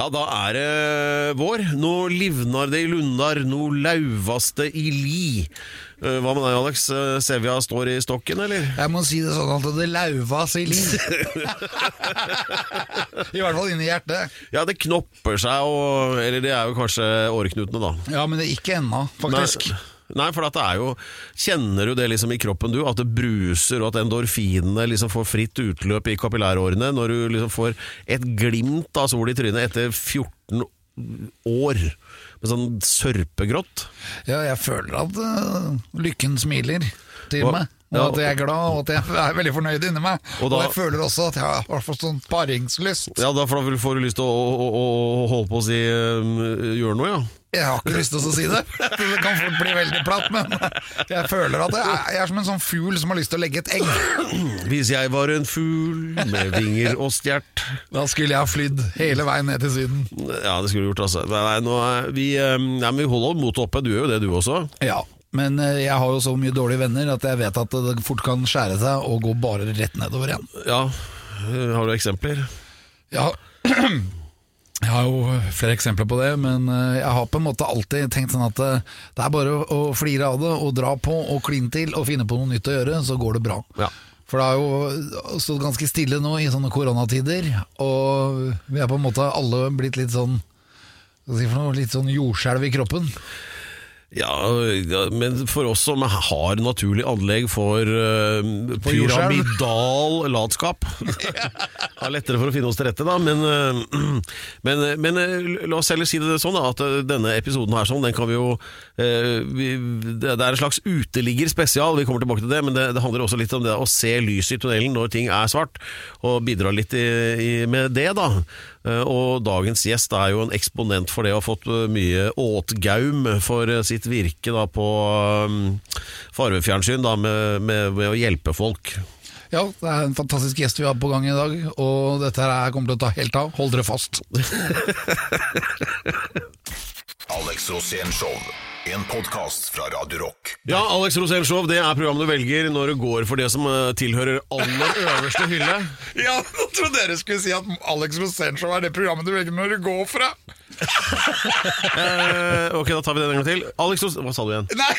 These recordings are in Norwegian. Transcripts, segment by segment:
Ja, da er det vår. Nå livnar det i lundar, nå lauvas det i li. Eh, Hva med deg, Alex? Eh, Sevja står i stokken, eller? Jeg må si det sånn at det lauvas i li. I hvert fall inni hjertet. Ja, det knopper seg, og Eller det er jo kanskje åreknutene, da. Ja, men det er ikke ennå, faktisk. Nei, nei, for at det er jo Kjenner du det liksom i kroppen, du? At det bruser, og at endorfinene liksom får fritt utløp i kapillærårene når du liksom får et glimt av sol i trynet etter 14 år med sånn sørpegrått? Ja, jeg føler at uh, lykken smiler til Og- meg. Og ja, at jeg er glad, og at jeg er veldig fornøyd inni meg. Og Og, jeg føler også at jeg har fått sånn paringslyst. Ja, da får du- lyst til å, å, å, å holde på å si eh, gjøre noe, ja. Jeg har ikke lyst til å si det. Det kan fort bli veldig platt, men jeg føler at jeg er, jeg er som en sånn fugl som har lyst til å legge et egg. Hvis jeg var en fugl med vinger og stjert Da skulle jeg ha flydd hele veien ned til Syden. Ja, det skulle du gjort, altså. Nei, nei, er vi, eh, nei, vi holder motet oppe. Du gjør jo det, du også. Ja, men eh, jeg har jo så mye dårlige venner at jeg vet at det fort kan skjære seg og gå bare rett nedover igjen. Ja, eh, Har du eksempler? Ja, jeg har jo flere eksempler på det, men eh, jeg har på en måte alltid tenkt sånn at eh, det er bare å flire av det og dra på og kline til og finne på noe nytt å gjøre, så går det bra. Ja. For det har jo stått ganske stille nå i sånne koronatider, og vi er på en måte alle blitt litt sånn hva skal jeg si for noe, litt sånn jordskjelv i kroppen. Ja, men for oss som har naturlig anlegg for uh, pyramidal latskap Har lettere for å finne oss til rette, da. Men, uh, men, men uh, la oss heller si det sånn da, at eh, denne episoden her sånn, den kan vi jo eh, vi, Det det er en slags uteligger spesial, vi kommer tilbake til det, men det, det handler også litt om det å se lyset i tunnelen når ting er svart, og bidra litt i, i, med det, da. Eh, Og dagens gjest er jo en eksponent for det, og har fått eh, mye åtgaum for eh, sitt virke da på um, farvefjernsyn da, med, med, med å hjelpe folk. Ja, det er en fantastisk gjest vi har på gang i dag, og dette her kommer til å ta helt av. Hold dere fast. Alex Rosén Show. En podkast fra Radio Rock. Ja, Alex Rosén Show, det er programmet du velger når du går for det som eh, tilhører aller øverste hylle. Ja, nå trodde dere skulle si at Alex Rosénshow er det programmet du velger når du går fra. Eh, ok, da tar vi den en gang til. Alex Ros... Hva sa du igjen? Nei!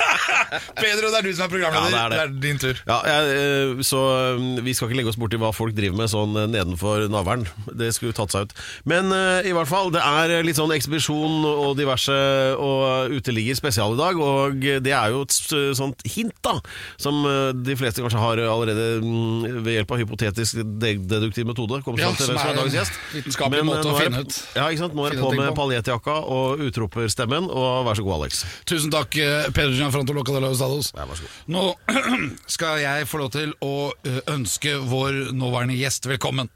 Pedro, det er du som er programleder. Ja, det er det. din tur. Ja, jeg, eh, så eh, Vi skal ikke legge oss borti hva folk driver med sånn eh, nedenfor navlen. Det skulle tatt seg ut. Men eh, i hvert fall, det er litt sånn ekspedisjon og diverse og uteligger spesial i dag. Og det er jo et sånt hint, da, som eh, de fleste kanskje har allerede mm, ved hjelp av hypotetisk deduktiv metode Ja, som er dagens en gjest. vitenskapelig eh, måte å finne ut. Ja, ikke sant? Nå er det på med paljettjakka og utroperstemmen, og vær så god, Alex. Tusen takk, Peder Pedro Gianfranto god. Nå skal jeg få lov til å eh, ønske vår nåværende gjest velkommen.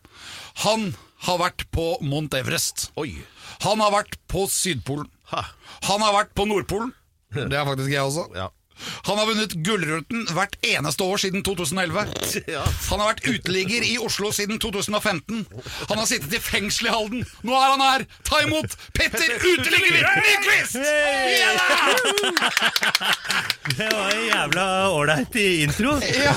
Han har vært på Mount Everest. Oi. Han har vært på Sydpolen. Ha. Han har vært på Nordpolen. Det er faktisk jeg også. Ja. Han har vunnet Gullruten hvert eneste år siden 2011. Han har vært uteligger i Oslo siden 2015. Han har sittet i fengsel i Halden. Nå er han her! Ta imot Petter Uteligger Nyquist! Det var en jævla ålreit intro. Ja.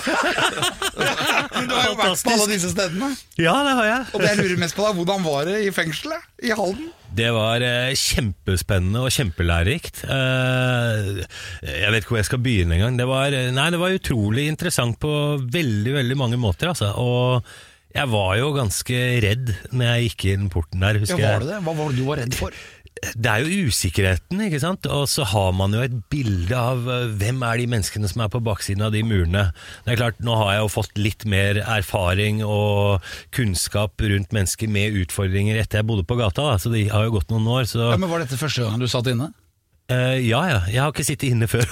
Du har jo vært på alle disse stedene. Ja, det har jeg. Og det jeg lurer mest på, da, hvordan var det i fengselet i Halden? Det var eh, kjempespennende og kjempelærerikt. Eh, jeg vet ikke hvor jeg skal begynne engang. Det, var, eh, nei, det var utrolig interessant på veldig veldig mange måter. Altså. Og jeg var jo ganske redd når jeg gikk inn porten der. husker jeg. det? Hva var det du var redd for? Det er jo usikkerheten, ikke sant? Og så har man jo et bilde av eh, hvem er de menneskene som er på baksiden av de murene. Det er klart, Nå har jeg jo fått litt mer erfaring og kunnskap rundt mennesker med utfordringer etter jeg bodde på gata, da, så det har jo gått noen år. Så Ja, men Var dette første gangen du satt inne? Eh, ja, ja. Jeg har ikke sittet inne før.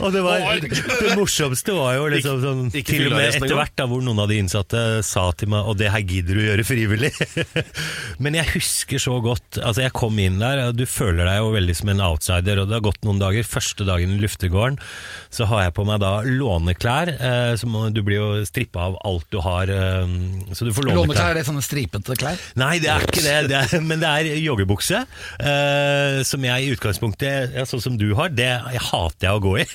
Og det, var, det morsomste var jo liksom sånn Ikke- ikke Til og med etter hvert da hvor noen av de innsatte sa til meg Og det her gidder du gjøre frivillig Men jeg husker så godt Altså jeg kom inn der og Du føler deg jo veldig som en outsider Og det har gått noen dager Første dagen i luftegården Så har jeg på meg da låneklær eh, så Du blir jo strippet av alt du har eh, Så du får låneklær Låneklær, er det sånne stripete klær? Nei, det er ikke det, det er, men det er joggebukse. Eh, som jeg i utgangspunktet, ja, sånn som du har, det jeg hater jeg å gå i.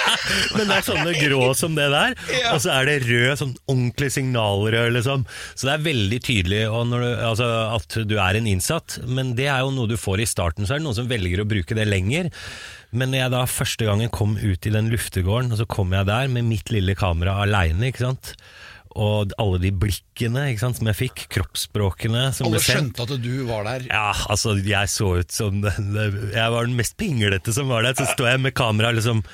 Men det er sånne grå som det der, og så er det rød, sånn ordentlig signalrød, liksom. Så det er veldig tydelig du, altså, at du er en innsatt, men det er jo noe du får i starten, så er det noen som velger å bruke det lenger. Men når jeg da første gangen kom ut i den luftegården, og så kom jeg der med mitt lille kamera aleine, ikke sant. Og alle de blikkene ikke sant, som jeg fikk, kroppsspråkene som Alle ble sendt. skjønte at du var der. Ja, altså jeg så ut som den, Jeg var den mest pinglete som var der. Så står jeg med kamera liksom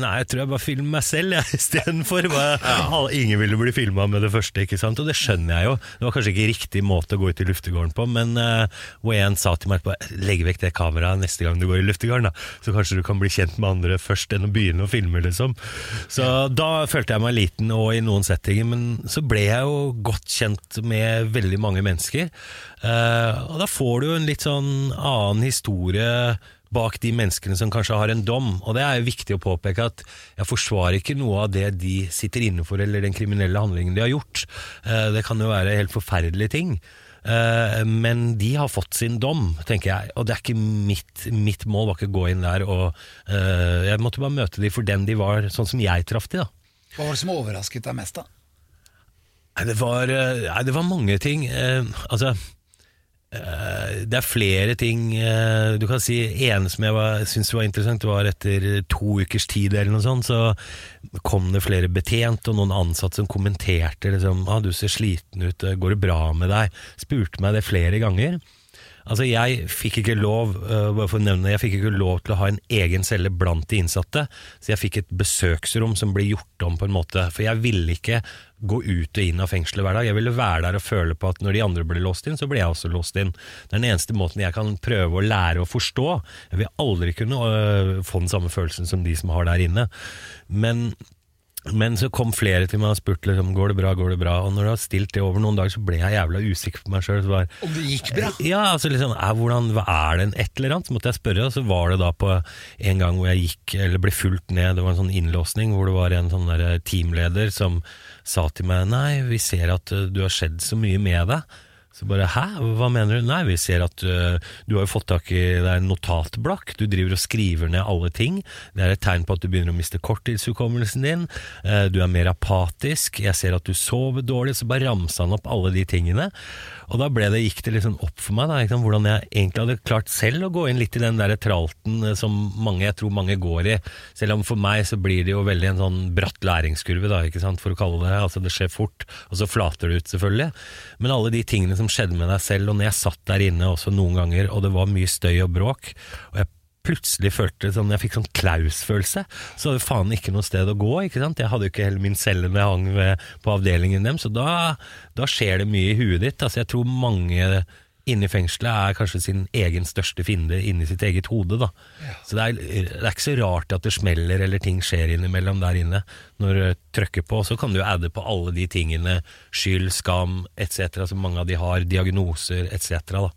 Nei, jeg tror jeg bare filmer meg selv jeg, istedenfor. Ja. Ingen ville bli filma med det første, ikke sant. Og det skjønner jeg jo. Det var kanskje ikke riktig måte å gå ut i luftegården på, men uh, hvor sa til meg etterpå legg vekk det kameraet neste gang du går i luftegården, da. Så kanskje du kan bli kjent med andre først enn å begynne å filme, liksom. Så da følte jeg meg liten og i noen settinger, men så ble jeg jo godt kjent med veldig mange mennesker. Uh, og da får du jo en litt sånn annen historie bak de menneskene som kanskje har en dom. Og det er jo viktig å påpeke at jeg forsvarer ikke noe av det de sitter inne for, eller den kriminelle handlingen de har gjort. Eh, Det kan jo være helt forferdelige ting. Eh, Men de har fått sin dom, tenker jeg. Og det er ikke mitt, mitt mål var ikke å gå inn der og eh, Jeg måtte bare møte de for den de var, sånn som jeg traff de, da. Hva var det som overrasket deg mest, da? Nei, det var, nei, det var mange ting. Altså det er flere ting eh, Du kan si En som jeg syntes var interessant, var etter to ukers tid eller noe sånt, så kom det flere betjent og noen ansatte som kommenterte liksom, ah, 'Du ser sliten ut, eh, går det bra med deg?' Spurte meg det flere ganger. Altså, jeg fikk ikke lov øh, bare for å nevne jeg fikk ikke lov til å ha en egen celle blant de innsatte, så jeg fikk et besøksrom som ble gjort om på en måte, for jeg ville ikke gå ut og inn av fengselet hver dag. Jeg ville være der og føle på at når de andre ble låst inn, så ble jeg også låst inn. Det er den eneste måten jeg kan prøve å lære å forstå. Jeg vil aldri kunne øh, få den samme følelsen som de som har der inne. Men men så kom flere til meg og spurte liksom, går det bra, går det bra. Og når du har stilt det over noen dager, så ble jeg jævla usikker på meg sjøl. Om det gikk bra? Ja, altså liksom, er, hvordan, hva er det en et eller annet? Så måtte jeg spørre, og så var det da på en gang hvor jeg gikk, eller ble fulgt ned, det var en sånn innlåsning, hvor det var en sånn der teamleder som sa til meg, nei, vi ser at uh, du har skjedd så mye med deg. Så bare, hæ, hva mener du? Nei, vi ser at uh, du har jo fått tak i det er en notatblokk, du driver og skriver ned alle ting. Det er et tegn på at du begynner å miste korttidshukommelsen din, uh, du er mer apatisk, jeg ser at du sover dårlig, så bare ramsa han opp alle de tingene. Og da det, gikk det liksom opp for meg da, liksom, hvordan jeg egentlig hadde klart selv å gå inn litt i den der tralten eh, som mange, jeg tror mange går i. Selv om for meg så blir det jo veldig en sånn bratt læringskurve, da, ikke sant, for å kalle det. Altså det skjer fort, og så flater det ut, selvfølgelig. Men alle de tingene som skjedde med deg selv, og når jeg satt der inne også noen ganger, og det var mye støy og bråk, og jeg plutselig følte sånn, jeg fikk sånn Klaus-følelse. Så hadde faen ikke noe sted å gå. ikke sant? Jeg hadde jo ikke heller min celle når jeg hang ved, på avdelingen dem, så da, da skjer det mye i huet ditt. Altså, jeg tror mange inne i fengselet er kanskje sin egen største fiende inni sitt eget hode. da. Så det er, det er ikke så rart at det smeller eller ting skjer innimellom der inne når du trykker på. Så kan du adde på alle de tingene, skyld, skam etc., som mange av de har, diagnoser etc. da.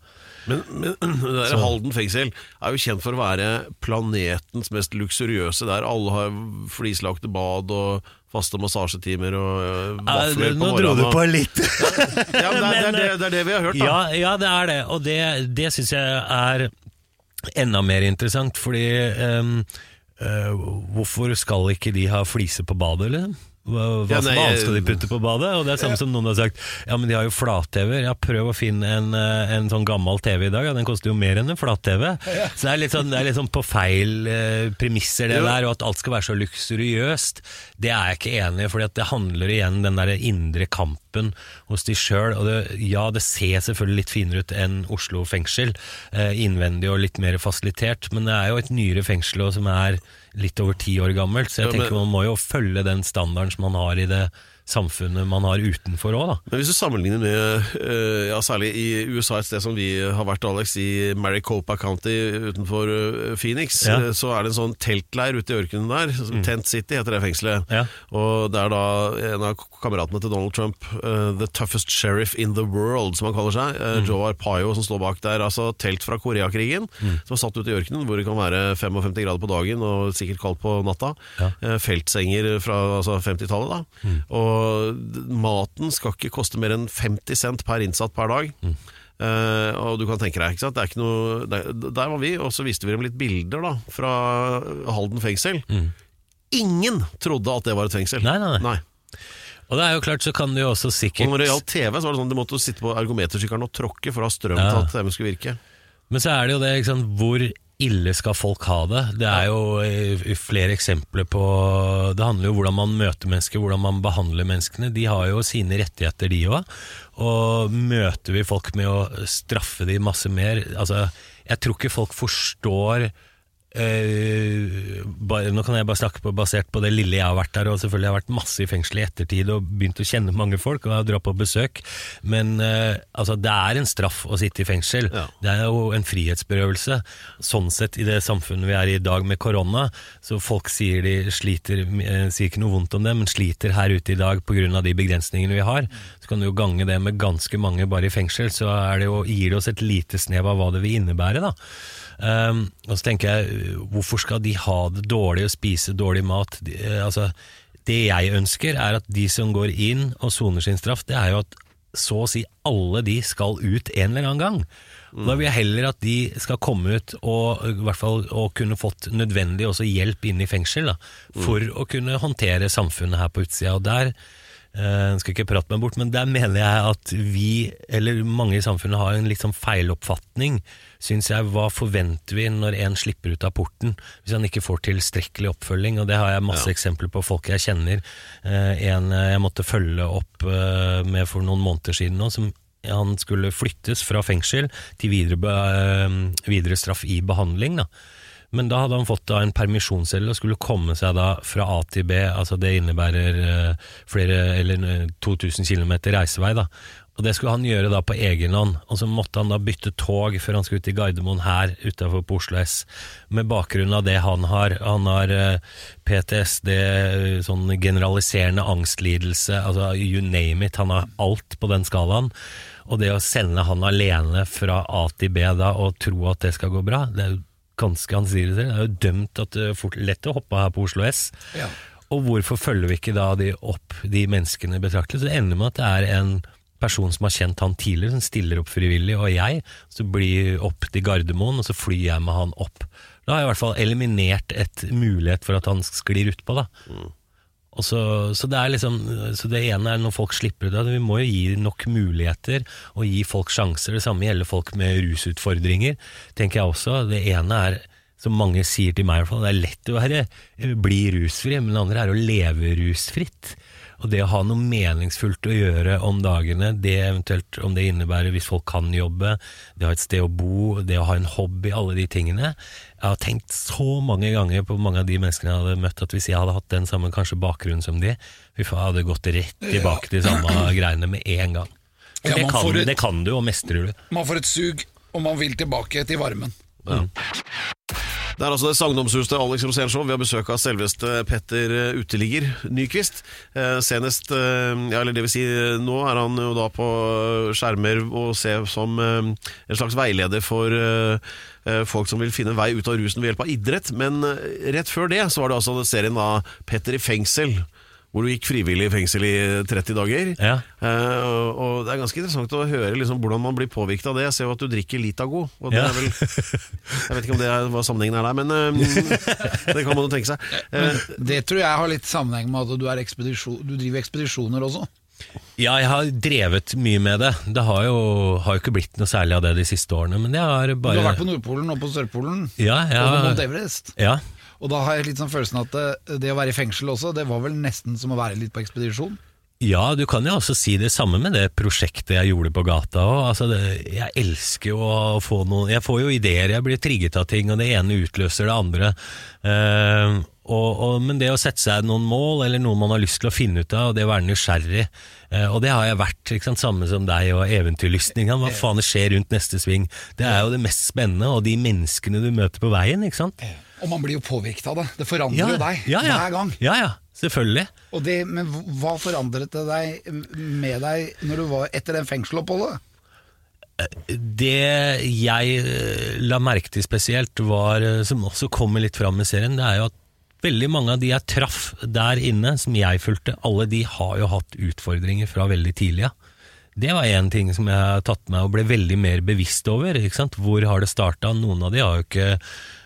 Men, men det der Halden fengsel er jo kjent for å være planetens mest luksuriøse der. Alle har flislagte bad og faste massasjetimer og øh, vafler på Nå dro du på litt. Ja, men det, er, det, er det, det er det vi har hørt, da. Ja, ja det er det, og det, det syns jeg er enda mer interessant, fordi um, uh, hvorfor skal ikke de ha fliser på badet, liksom? Hva, hva, Ja, nei, som annet skal de putte på badet? Og det er samme som noen har sagt Ja, men de har jo flat-TV. Ja, prøv å finne en, eh, en sånn gammel TV i dag. Ja, den koster jo mer enn en flat-TV. Så det er sånn, det er litt sånn på feil eh, premisser, det Jo. der. Og at alt skal være så luksuriøst, det er jeg ikke enig i. For det handler igjen den der indre kampen hos de sjøl. Og det, ja, det ser selvfølgelig litt finere ut enn Oslo fengsel, eh, innvendig og litt mer fasilitert, men det er jo et nyere fengsel også, som er litt over ti år gammelt, så jeg Ja, men- tenker man må jo følge den standarden som man har i det samfunnet man har utenfor òg, da. Men hvis du sammenligner med, øh, ja, særlig i USA, et sted som vi har vært, Alex, i Maricopa County utenfor øh, Phoenix, Ja. øh, så er det en sånn teltleir ute i ørkenen der. Mm. Tent City heter det fengselet. Ja. Og det er da en av kameratene til Donald Trump, the toughest sheriff in the world, som han kaller seg, mm. Joe Arpaio, som står bak der. Altså telt fra Koreakrigen, som er satt ute i ørkenen, hvor det kan være 55 grader på dagen og sikkert kaldt på natta. Eh, Feltsenger fra altså 50-tallet, da. Og d- maten skal ikke koste mer enn 50 cent per innsatt per dag. Eh, og du kan tenke deg, ikke sant? Det er ikke noe, der, der var vi, og så viste vi dem litt bilder da, fra Halden fengsel. Ingen trodde at det var et fengsel. Mm. Nei, nei, nei. Nei. Og det er jo klart, så kan du jo også sikkert Og når det gjaldt TV, så var det sånn de måtte sitte på ergometersykkelen og tråkke for å ha strøm Ja. til at TV skulle virke. Men så er det jo det, ikke sant, hvor ille skal folk ha det? Det er jo flere eksempler på Det handler jo om hvordan man møter mennesker, hvordan man behandler menneskene. De har jo sine rettigheter, de òg. Og møter vi folk med å straffe de masse mer Altså, jeg tror ikke folk forstår eh, bare, nå kan jeg bare snakke på, basert på det lille jeg har vært der, og selvfølgelig har jeg vært masse i fengsel i ettertid og begynt å kjenne mange folk og dra på besøk. Men uh, altså, det er en straff å sitte i fengsel. Ja. Det er jo en frihetsberøvelse. Sånn sett i det samfunnet vi er i i dag med korona, så folk sier de sliter, uh, sier ikke noe vondt om det, men sliter her ute i dag pga. de begrensningene vi har. Så kan du jo gange det med ganske mange bare i fengsel, så er det jo, gir det oss et lite snev av hva det vil innebære. da. Og så tenker jeg, hvorfor skal de ha det dårlig og spise dårlig mat? De, eh, altså, det jeg ønsker er at de som går inn og soner sin straff, det er jo at så å si alle de skal ut en eller annen gang. Da vil jeg heller at de skal komme ut og, i hvert fall, og kunne fått nødvendig hjelp inn i fengsel, da, for å kunne håndtere samfunnet her på utsida. Og der eh, skal ikke prate meg bort, men der mener jeg at vi, eller mange i samfunnet, har en litt sånn feiloppfatning, syns jeg. Hva forventer vi når en slipper ut av porten, hvis han ikke får tilstrekkelig oppfølging? Og det har jeg masse eksempler på folk jeg kjenner. Eh, en eh, jeg måtte følge opp med for noen måneder siden nå, som han skulle flyttes fra fengsel til videre, videre straff i behandling. Da. Men da hadde han fått da en permisjonscelle og skulle komme seg da fra A til B. altså Det innebærer eh, flere, eller eh, 2000 km reisevei. da. Og Det skulle han gjøre da på egen hånd. Og så måtte han da bytte tog før han skulle ut i Gardermoen her utafor på Oslo S. Med bakgrunn av det han har. Han har eh, PTSD, eh, sånn generaliserende angstlidelse, altså you name it. Han har alt på den skalaen. Og det å sende han alene fra A til B da og tro at det skal gå bra, det er jo ganske han sier det selv, det er jo dømt at det er fort lett å hoppe her på Oslo S. Ja. Og hvorfor følger vi ikke da de opp de menneskene betraktelig? Så det ender med at det er en person som har kjent han tidligere, som stiller opp frivillig, og jeg, så blir opp til Gardermoen, og så flyr jeg med han opp. Da har jeg i hvert fall eliminert et mulighet for at han sklir utpå, da. Og så, så det liksom Så det ene er når folk slipper ut det. Vi må jo gi nok muligheter og gi folk sjanser. Det samme gjelder folk med rusutfordringer, tenker jeg også. Det ene er, som mange sier til meg i hvert fall, det er lett å være, bli rusfri, men det andre er å leve rusfritt. Og det å ha noe meningsfullt å gjøre om dagene, det eventuelt om det innebærer hvis folk kan jobbe, det å ha et sted å bo, det å ha en hobby, alle de tingene. Jeg har tenkt så mange ganger på mange av de menneskene jeg hadde møtt, at hvis jeg hadde hatt den samme kanskje bakgrunnen som de, fy faen, jeg hadde gått rett tilbake til samme greiene med en gang. Ja, det, kan, et- det kan du, og mestrer du. Man får et sug, og man vil tilbake til varmen. Det er altså det sagnomsuste Alex Rosénshow. Vi har besøk av selveste Petter eh, Uteligger Nyquist. Eh, senest, eh, ja, eller det vil si, nå er han jo da på skjermer og ser som en slags veileder for folk som vil finne vei ut av rusen ved hjelp av idrett. Men rett før det så var det altså serien av Petter i fengsel. Hvor du gikk frivillig i fengsel i 30 dager. Ja. Uh, og, og Det er ganske interessant å høre liksom, hvordan man blir påvirket av det. Jeg ser jo at du drikker Litago. Og det Ja. er vel, jeg vet ikke om det er hva sammenhengen er der, men eh, det kan man jo tenke seg. Uh, Det tror jeg har litt sammenheng med at du, er ekspedisjon, du driver ekspedisjoner også. Ja, jeg har drevet mye med det. Det har jo, har jo ikke blitt noe særlig av det de siste årene, men jeg har Du har vært på Nordpolen og på Sørpolen, Ja, jeg og på Mount Everest. Ja, Og da har jeg litt sånn følelsen at det, det å være i fengsel også, det var vel nesten som å være litt på ekspedisjon. Ja, du kan jo også si det samme med det prosjektet jeg gjorde på gata òg. Altså jeg elsker jo å få noen Jeg får jo ideer, jeg blir trigget av ting, og det ene utløser det andre. Eh, og, og, men det å sette seg noen mål, eller noe man har lyst til å finne ut av, og det å være nysgjerrig, eh, og det har jeg vært. Ikke sant? Samme som deg og eventyrlystningen. Hva faen skjer rundt neste sving? Det er jo det mest spennende, og de menneskene du møter på veien. ikke sant? Og man blir jo påvirket av det. Det forandrer jo deg ja, ja. hver gang. Ja, ja, selvfølgelig. Og det, men hva forandret det deg med deg når du var etter den fengseloppholdet? Det jeg eh, la merke til spesielt, var, eh, som også kommer litt fram i serien, det er jo at veldig mange av de jeg traff der inne, som jeg fulgte, alle de har jo hatt utfordringer fra veldig tidlig av. Det var én ting som jeg har tatt meg og ble veldig mer bevisst over. Hvor har det starta? Noen av de har jo ikke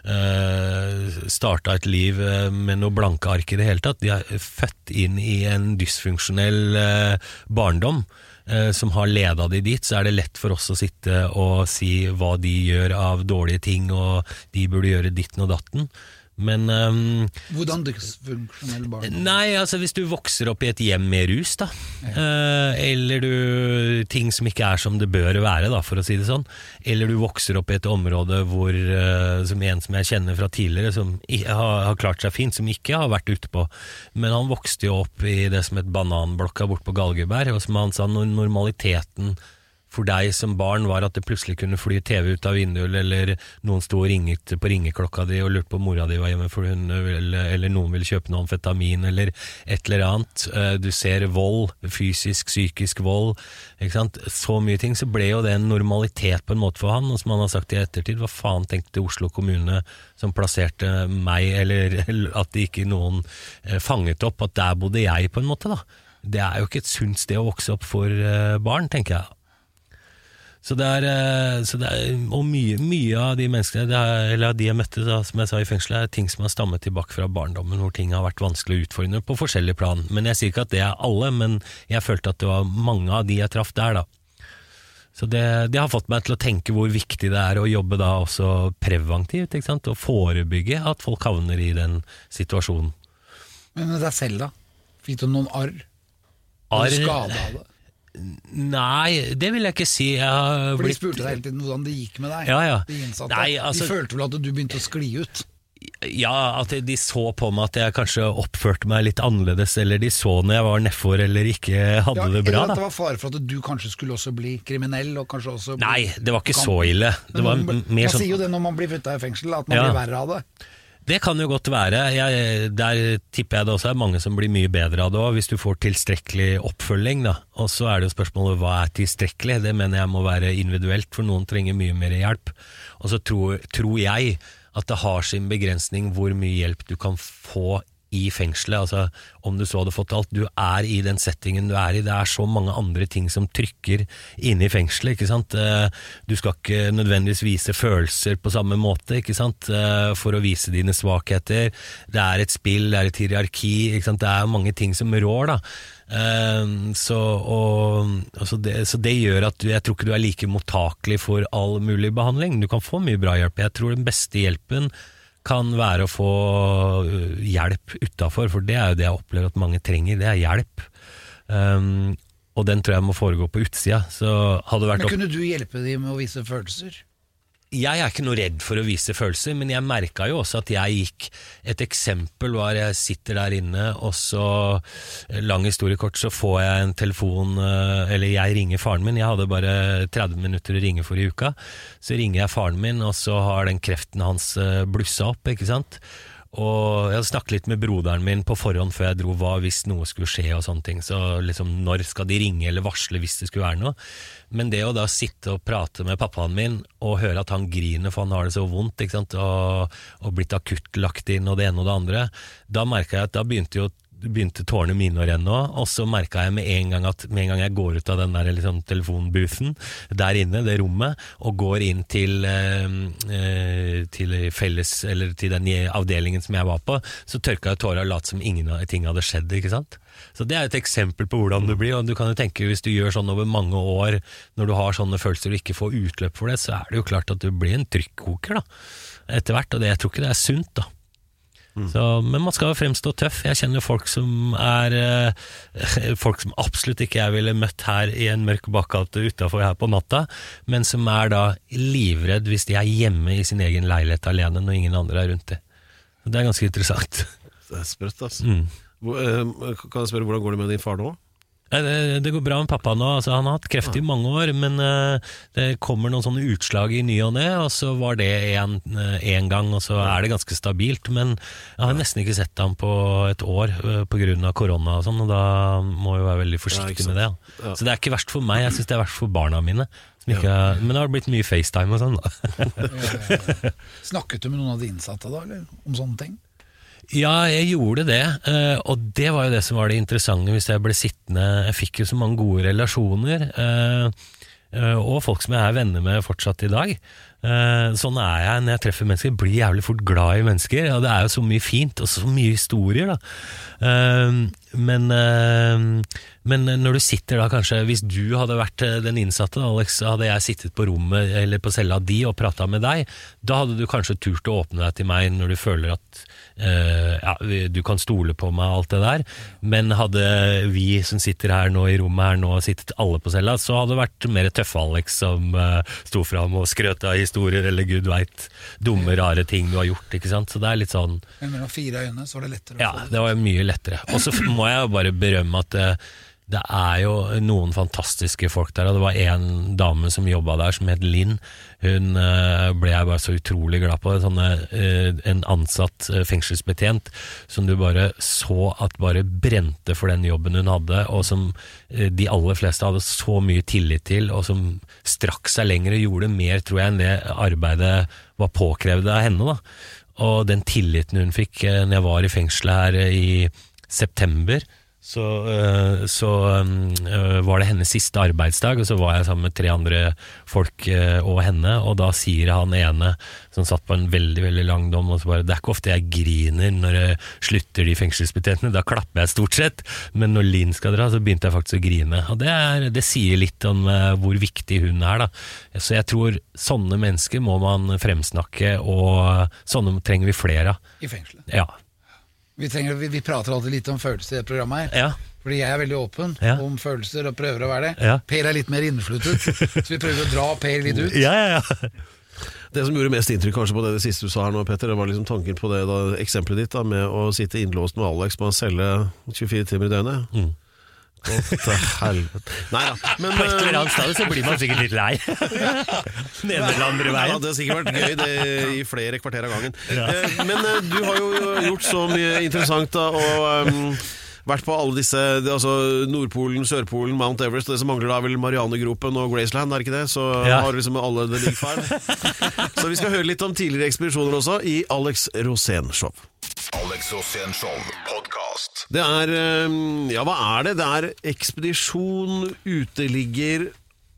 uh, starta et liv eh, med noe blanke ark i det hele tatt. De er født inn i en dysfunksjonell uh, barndom uh, som har leda de dit. Så er det lett for oss å sitte og si hva de gjør av dårlige ting, og de burde gjøre ditten og datten. Men um, Hvordan dysfunksjonell barn? Nei, altså hvis du vokser opp i et hjem med rus, da. Eh, eller du Ting som ikke er som det bør være, da, for å si det sånn. Eller du vokser opp i et område hvor uh, Som en som jeg kjenner fra tidligere, som har, har klart seg fint, som ikke har vært ute på. Men han vokste jo opp i det som het Bananblokka bort på Galgeberg, og som han sa, normaliteten for deg som barn var at det plutselig kunne fly TV ut av vinduet, eller noen sto og ringte på ringeklokka di og lurte på om mora di var hjemme, for hun, eller, eller noen ville kjøpe noe amfetamin, eller et eller annet. Eh, Du ser vold, fysisk, psykisk vold. Ikke sant? Så mye ting. Så ble jo det en normalitet på en måte for han, og som han har sagt i ettertid, hva faen tenkte Oslo kommune som plasserte meg, eller, at det ikke noen eh, fanget opp at der bodde jeg, på en måte, da. Det er jo ikke et sunt sted å vokse opp for eh, barn, tenker jeg. Så det er, eh, så det er Og mye, mye av de menneskene er, Eller de jeg møtte, da, som jeg sa i fengselet, er ting som har stammet tilbake fra barndommen, hvor ting har vært vanskelig å utfordre på forskjellige plan. Men jeg sier ikke at det er alle, men jeg følte at det var mange av de jeg traff der, da. Så det, det har fått meg til å tenke hvor viktig det er å jobbe da også preventivt, ikke sant? og forebygge at folk havner i den situasjonen. Men med deg selv, da? Fikk du noen? Arr? Arr? Skade av det? Nei, det vil jeg ikke si. Jeg har For de spurte deg hele tiden hvordan det gikk med deg. Ja, ja. De innsatte. Nei, altså- de følte vel at du begynte å skli ut? Ja, at de så på meg at jeg kanskje oppførte meg litt annerledes, eller de så når jeg var nedfor eller ikke hadde Ja, det bra. eller at det var fare for at du kanskje skulle også bli kriminell? Og kanskje også Nei, det var ikke Kan- så ille. Det var man, m- man mer sier jo sånn det når man blir flytta i fengsel, at man Ja. blir verre av det. Det kan jo godt være. Jeg, der tipper jeg det også er mange som blir mye bedre av det òg, hvis du får tilstrekkelig oppfølging. da. Og så er det jo spørsmålet hva er tilstrekkelig? Det mener jeg må være individuelt, for noen trenger mye mer hjelp. Og så tror, tror jeg at det har sin begrensning hvor mye hjelp du kan få i fengselet. Altså, om du så hadde fått alt. Du er i den settingen du er i. Det er så mange andre ting som trykker inne i fengselet. ikke sant? Eh, Du skal ikke nødvendigvis vise følelser på samme måte ikke sant? Eh, for å vise dine svakheter. Det er et spill, det er et hierarki. ikke sant? Det er mange ting som rår. da. Eh, Så, og, så, det, så det gjør at du, jeg tror ikke du er like mottakelig for all mulig behandling. Du kan få mye bra hjelp. Jeg tror den beste hjelpen kan være å få øh, hjelp utafor, for det er jo det jeg opplever at mange trenger, det er hjelp. Um, og den tror jeg må foregå på utsida. Men kunne du hjelpe dem med å vise følelser? Jeg er ikke noe redd for å vise følelser, men jeg merka jo også at jeg gikk Et eksempel var jeg sitter der inne, og så, eh, lang historie kort, så får jeg en telefon eh, Eller jeg ringer faren min, jeg hadde bare 30 minutter å ringe for i uka. Så ringer jeg faren min, og så har den kreften hans eh, blussa opp, ikke sant. Og jeg hadde snakket litt med broderen min på forhånd før jeg dro, hva hvis noe skulle skje og sånne ting. Så liksom, når skal de ringe eller varsle hvis det skulle være noe? Men det å da sitte og prate med pappaen min og høre at han griner for han har det så vondt, ikke sant, og, og blitt akutt lagt inn og det ene og det andre, da merka jeg at da begynte jo begynte tårene mine å renne òg, og så merka jeg med en gang at med en gang jeg går ut av den der liksom, telefonboothen der inne, det rommet, og går inn til, eh, eh, til felles, eller til den avdelingen som jeg var på, så tørka jeg tåra og lot som ingenting hadde skjedd, ikke sant. Så det er et eksempel på hvordan det blir, og du kan jo tenke hvis du gjør sånn over mange år, når du har sånne følelser og ikke får utløp for det, så er det jo klart at du blir en trykkoker da, etter hvert, og det, jeg tror ikke det er sunt da. Så, men man skal jo fremstå tøff. Jeg kjenner folk som er eh, Folk som absolutt ikke jeg ville møtt her i en mørk bakgate utafor her på natta, men som er da livredd hvis de er hjemme i sin egen leilighet alene når ingen andre er rundt det. Det er ganske interessant. Det er sprøtt, altså. Mm. Eh, kan jeg spørre, Hvordan går det med din far nå? Det, går bra med pappa nå. Altså, han har hatt kreft i mange år, men eh, det kommer noen sånne utslag i ny og ne, og så var det en, en gang, og så er det ganske stabilt. Men jeg har nesten ikke sett ham på et år uh, pga. korona og sånn, og da må jeg være veldig forsiktig ja, med det. Ja. Så det er ikke verst for meg, jeg syns det er verst for barna mine. Som ikke, Men det har blitt mye FaceTime og sånn. da. Snakket du med noen av de innsatte da, eller? Om sånne ting? Ja, jeg gjorde det, eh, og det var jo det som var det interessante hvis jeg ble sittende Jeg fikk jo så mange gode relasjoner, eh, eh, og folk som jeg er venner med fortsatt i dag. Eh, Sånn er jeg når jeg treffer mennesker. Jeg blir jævlig fort glad i mennesker, og det er jo så mye fint, og så mye historier, da. Eh, Men, eh, men når du sitter da kanskje Hvis du hadde vært den innsatte, Alex, hadde jeg sittet på rommet eller på cella di og prata med deg. Da hadde du kanskje turt å åpne deg til meg når du føler at ja, du kan stole på meg og alt det der. Men hadde vi som sitter her nå i rommet her nå sittet alle på cella, så hadde det vært mer tøffe Alex som sto fram og skrøt av historier eller gud veit dumme, rare ting du har gjort. ikke sant? Så det er litt sånn Men mellom fire øyne så var det lettere ja, det. var mye lettere. Og så må jeg jo bare berømme at det, er jo noen fantastiske folk der, og det var en dame som jobba der som het Linn. Hun eh, ble jeg bare så utrolig glad på. Sånne, eh, en ansatt eh, fengselsbetjent som du bare så at bare brente for den jobben hun hadde, og som de aller fleste hadde så mye tillit til, og som strakk seg lenger og gjorde mer, tror jeg, enn det arbeidet var påkrevd av henne. da. Og den tilliten hun fikk når jeg var i fengselet her i september, så, eh, så eh, var det hennes siste arbeidsdag, og så var jeg sammen med tre andre folk eh, og henne, og da sier han ene som satt på en veldig veldig lang dom, og så bare Det er ikke ofte jeg griner når jeg slutter de fengselsbetjentene, da klapper jeg stort sett, men når Linn skal dra, så begynte jeg faktisk å grine. Og det, er, det sier litt om eh, hvor viktig hun er, da. Så jeg tror sånne mennesker må man fremsnakke, og sånne trenger vi flere av. I fengselet. Ja. Vi, trenger, vi, vi prater alltid litt om følelser i det programmet her. Ja. Fordi jeg er veldig åpen Ja. om følelser og prøver å være det. Ja. Per er litt mer innfluttet, så vi prøver å dra Per litt ut. Ja, ja, ja. Det som gjorde mest inntrykk kanskje på det, det siste du sa her nå, Petter, det var liksom tanken på det da, eksempelet ditt da, med å sitte innlåst med Alex på en celle 24 timer i døgnet. Mm. Å, til helvete. Nei da. Men På et eller eh, annet sted så blir man sikkert litt lei. Den ene eller andre Ja, veien. det har sikkert vært gøy det, i flere kvarter av gangen. Eh, Men eh, du har jo gjort så mye interessant da, og um, vært på alle disse det, altså Nordpolen, Sørpolen, Mount Everest. Og det som mangler da er vel Marianegropen og Graceland, er det ikke det? Så Ja. har liksom alle det big five. Så vi skal høre litt om tidligere ekspedisjoner også, i Alex Rosén Show. Alex Rosén Show podkast. Det er eh, Ja, hva er det? Det er ekspedisjon, uteligger,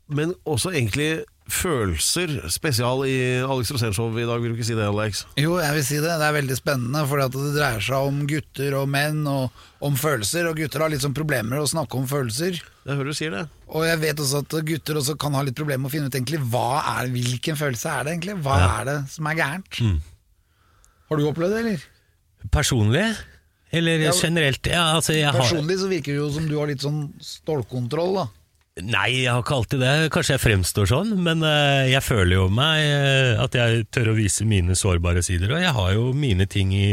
men også egentlig følelser. Spesial i Alex Rosénshow i dag, vil du ikke si det, Alex? Jo, jeg vil si det. Det er veldig spennende, for det dreier seg om gutter og menn og om følelser. Og gutter har litt sånn problemer med å snakke om følelser. Jeg hører du sier det. Og jeg vet også at gutter også kan ha litt problemer med å finne ut egentlig hva er, hvilken følelse er det egentlig. Hva er det som er gærent? Har du opplevd det, eller? Personlig? Eller Ja, generelt? Ja, altså, jeg har, Personlig så virker det jo som du har litt sånn stålkontroll, da. nei, jeg har ikke alltid det. Kanskje jeg fremstår sånn, men uh, jeg føler jo meg uh, at jeg tør å vise mine sårbare sider. Og jeg har jo mine ting i,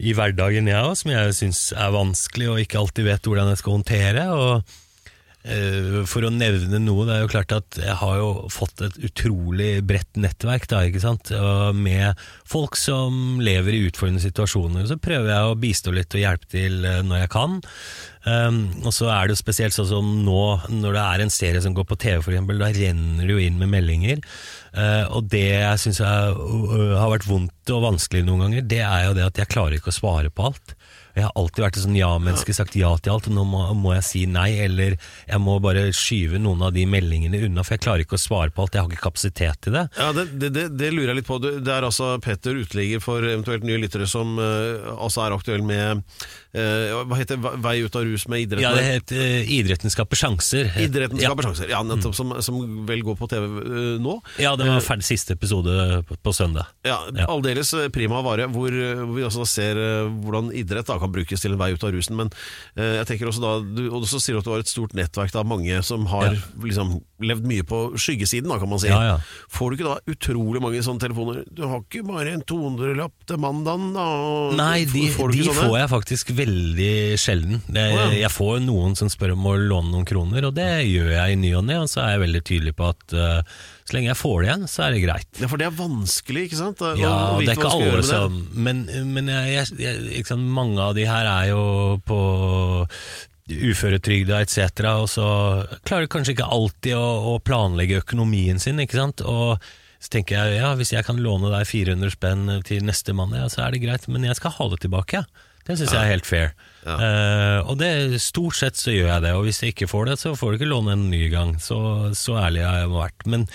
i hverdagen, jeg òg, som jeg syns er vanskelig og ikke alltid vet hvordan jeg skal håndtere. og For å nevne noe, det er jo klart at jeg har jo fått et utrolig bredt nettverk da, ikke sant? Og med folk som lever i utfordrende situasjoner. Så prøver jeg å bistå litt og hjelpe til eh, når jeg kan. Um, og så er det jo spesielt sånn som nå, når det er en serie som går på TV eksempel, da renner det jo inn med meldinger. Uh, og det jeg syns har vært vondt og vanskelig noen ganger, det er jo det at jeg klarer ikke å svare på alt. Jeg har alltid vært et sånn ja-menneske, sagt ja til alt, og nå må, må jeg si nei, eller jeg må bare skyve noen av de meldingene unna, for jeg klarer ikke å svare på alt, jeg har ikke kapasitet til det. Ja, det, det, det, det lurer jeg litt på. Det er altså Petter, uteligger for eventuelt nye lyttere, som uh, altså er aktuell med uh, Hva heter? Vei ut av rus med idretten? Ja, det heter uh, Idretten skaper sjanser. Idretten ja. skaper sjanser. Ja, nettopp. Som, som vel går på TV nå. Ja, det var ferdig siste episode på, på søndag. Ja, Ja. Aldeles prima vare, hvor, hvor vi også ser hvordan idrett da, kan brukes til en vei ut av rusen. Men eh, jeg tenker også da, du, og så sier du at du har et stort nettverk av mange som har Ja. liksom, levd mye på skyggesiden, da, kan man si. Ja, ja. Får du ikke da utrolig mange sånne telefoner? Du har ikke bare en 200-lapp til mandagen, da? Nei, de, får de får jeg faktisk veldig sjelden. Det, oh. Jeg får noen som spør om å låne noen kroner, og det gjør jeg i ny og ne. Og så er jeg veldig tydelig på at eh, så lenge jeg får det igjen, så er det greit. Ja, for det er vanskelig, ikke sant? Og, Ja, og det er ikke alle som Men, men jeg, jeg, sant, mange av de her er jo på uføretrygda etc., og så klarer de kanskje ikke alltid å, å planlegge økonomien sin, ikke sant. Og Så tenker jeg ja, hvis jeg kan låne deg 400 spenn til neste mann, ja, så er det greit, men jeg skal ha det tilbake. ja. Det syns jeg er helt fair. Eh, og det, stort sett så gjør jeg det, og hvis jeg ikke får det, så får du ikke låne en ny gang. Så, så ærlig har jeg vært. Men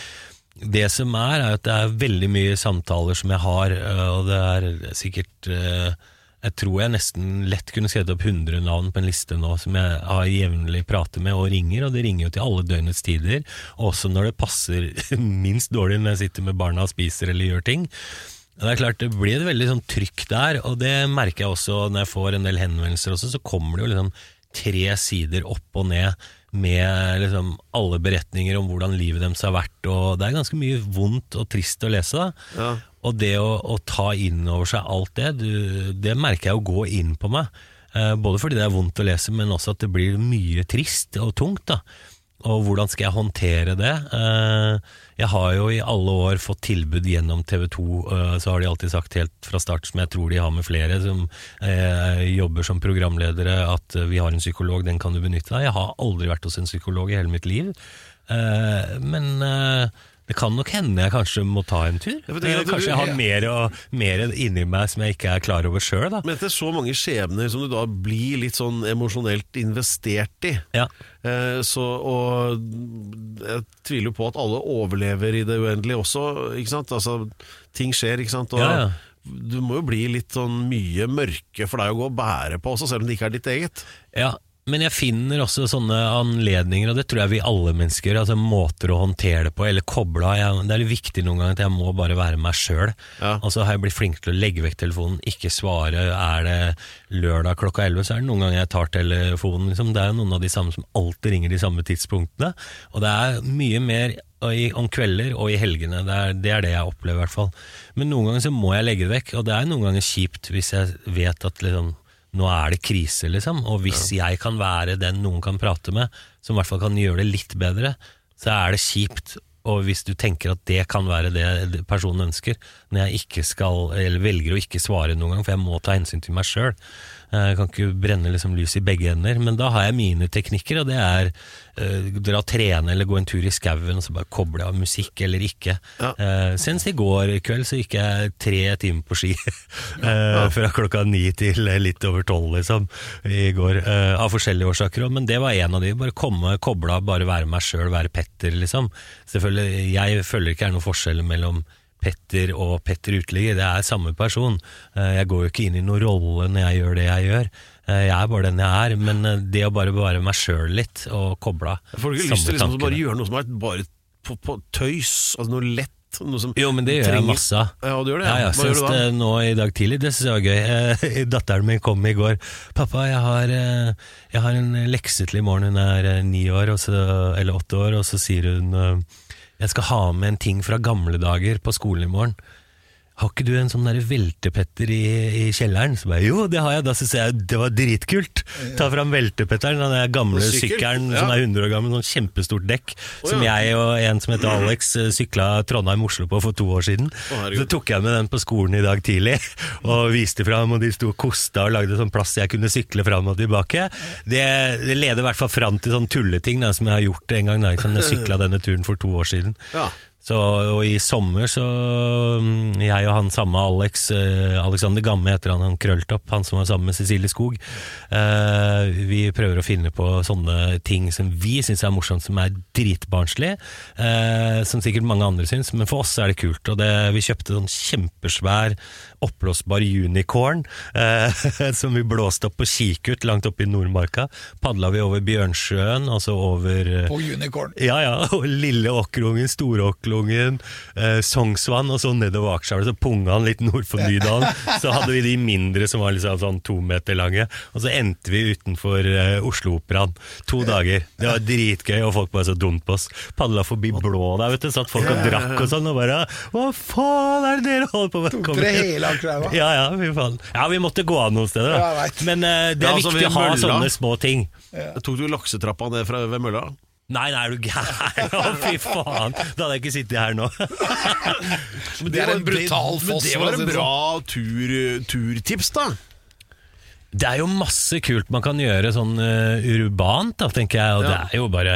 det som er, er at det er veldig mye samtaler som jeg har, øh, og det er sikkert uh, Jeg tror jeg nesten lett kunne skrevet opp 100 navn på en liste nå som jeg har jevnlig prater med og ringer, og det ringer jo til alle døgnets tider, også når det passer minst dårlig når jeg sitter med barna og spiser eller gjør ting. Det er klart, det blir et veldig sånn trykk der, og det merker jeg også når jeg får en del henvendelser også, så kommer det jo liksom tre sider opp og ned med liksom alle beretninger om hvordan livet deres har vært, og det er ganske mye vondt og trist å lese. da. Ja. Og det å, å ta inn over seg alt det, du, det merker jeg å gå inn på meg. Eh, både fordi det er vondt å lese, men også at det blir mye trist og tungt. da. Og hvordan skal jeg håndtere det? Eh, jeg har jo i alle år fått tilbud gjennom TV 2, eh, så har de alltid sagt helt fra start, som jeg tror de har med flere som eh, jobber som programledere, at vi har en psykolog, den kan du benytte deg. Jeg har aldri vært hos en psykolog i hele mitt liv. Men det kan nok hende jeg kanskje må ta en tur. Ja, det, tenker Eh, kanskje jeg har mer, og, mer inni meg som jeg ikke er klar over sjøl. Men etter så mange skjebner som du da blir litt sånn emosjonelt investert i, Ja. eh, så, og jeg tviler jo på at alle overlever i det uendelige også, ikke sant? Altså, ting skjer, ikke sant? Og Ja, ja. Du må jo bli litt sånn mye mørke for deg å gå og bære på også, selv om det ikke er ditt eget. Ja, men jeg finner også sånne anledninger, og det tror jeg vi alle mennesker gjør, altså måter å håndtere det på, eller koble av. Det er litt viktig noen ganger at jeg må bare være meg sjøl. Ja. Og så har jeg blitt flink til å legge vekk telefonen, ikke svare. Er det lørdag klokka 11, så er det noen ganger jeg tar telefonen. Liksom. Det er noen av de samme som alltid ringer de samme tidspunktene. Og det er mye mer i, om kvelder og i helgene. Det er, det er det jeg opplever, i hvert fall. Men noen ganger så må jeg legge det vekk, og det er noen ganger kjipt hvis jeg vet at liksom nå er det krise, liksom. Og hvis jeg kan være den noen kan prate med, som i hvert fall kan gjøre det litt bedre, så er det kjipt. Og hvis du tenker at det kan være det personen ønsker, når jeg ikke skal, eller velger å ikke svare noen gang, for jeg må ta hensyn til meg sjøl. Jeg kan ikke brenne liksom lys i begge ender, men da har jeg mine teknikker, og det er eh, dra og trene eller gå en tur i skauen og så bare koble av musikk eller ikke. Ja. Eh, senest i går kveld så gikk jeg tre timer på ski. eh, Fra klokka ni til litt over tolv, liksom, i går. eh, av forskjellige årsaker. Men det var en av de. Bare komme, koble av, bare være meg sjøl, være Petter, liksom. Selvfølgelig, Jeg føler ikke det er noen forskjell mellom Petter og Petter Uteligger. Det er samme person. Eh, Jeg går jo ikke inn i noen rolle når jeg gjør det jeg gjør. Eh, Jeg er bare den jeg er. Men eh, det å bare bevare meg sjøl litt, og koble av Får du ikke lyst til liksom, å bare gjøre noe som er bare på, på tøys? Altså noe lett? Noe som Jo, men det gjør jeg masse av. Ja, du gjør det? Ja, ja, Hva gjør du da? nå i dag tidlig, det synes jeg var gøy. Eh, Datteren min kom i går. 'Pappa, jeg har, eh, jeg har en lekse til i morgen.' Hun er eh, ni år, så, eller åtte år, og så sier hun 'Jeg skal ha med en ting fra gamle dager på skolen i morgen'. Har ikke du en sånn der veltepetter i, i kjelleren? Så bare, jo, det har jeg. Da synes jeg det var dritkult. Ta fram veltepetteren, den gamle sykkelen Ja. som er 100 år gammel, sånn kjempestort dekk, Å, som ja. jeg og en som heter Alex eh, sykla Trondheim-Oslo på for to år siden. Oh, så tok jeg med den på skolen i dag tidlig, og viste fram, og de sto og kosta og lagde sånn plass jeg kunne sykle fram og tilbake. Det, det leder i hvert fall fram til sånn tulleting da, som jeg har gjort en gang da, jeg sykla denne turen for to år siden. Ja. Så, og i sommer så mm, Jeg og han samme Alex eh, Alexander Gamme heter han, han Krølltopp, han som var sammen med Cecilie Skog. Eh, vi prøver å finne på sånne ting som vi syns er morsomt, som er dritbarnslig. Eh, som sikkert mange andre syns, men for oss er det kult. Og det, vi kjøpte sånn kjempesvær oppblåsbar unicorn eh, som vi blåste opp på Kikut langt oppe i Nordmarka. Padla vi over Bjørnsjøen, altså over eh, På unicorn. ja, ja, og lille åkerungen, store åkerungen, eh, Sognsvann, og så nedover Akerselva, så punga han litt nord for Nydalen. Så hadde vi de mindre som var liksom sånn to meter lange, og så endte vi utenfor eh, Oslo-operaen. To dager. Det var dritgøy, og folk var så dumt på oss. Padla forbi blå der, vet du, satt folk og drakk og sånn, og bare Hva faen er det dere holder på med? Tok dere hele Akerselva? Ja, ja, fy faen. Ja, vi måtte gå av noen steder, Ja, da. Men eh, det er Ja, altså, viktig å ha mølla. sånne små ting. Tok du laksetrappa ned fra, ved mølla? Nei, nei, er du gæren? Å, fy faen! Da hadde jeg ikke sittet her nå. Det er en brutal Men foss. det var en bra sånn. tur, turtips, da. Det er jo masse kult man kan gjøre sånn uh, urbant, da, tenker jeg. Og det Ja. er jo bare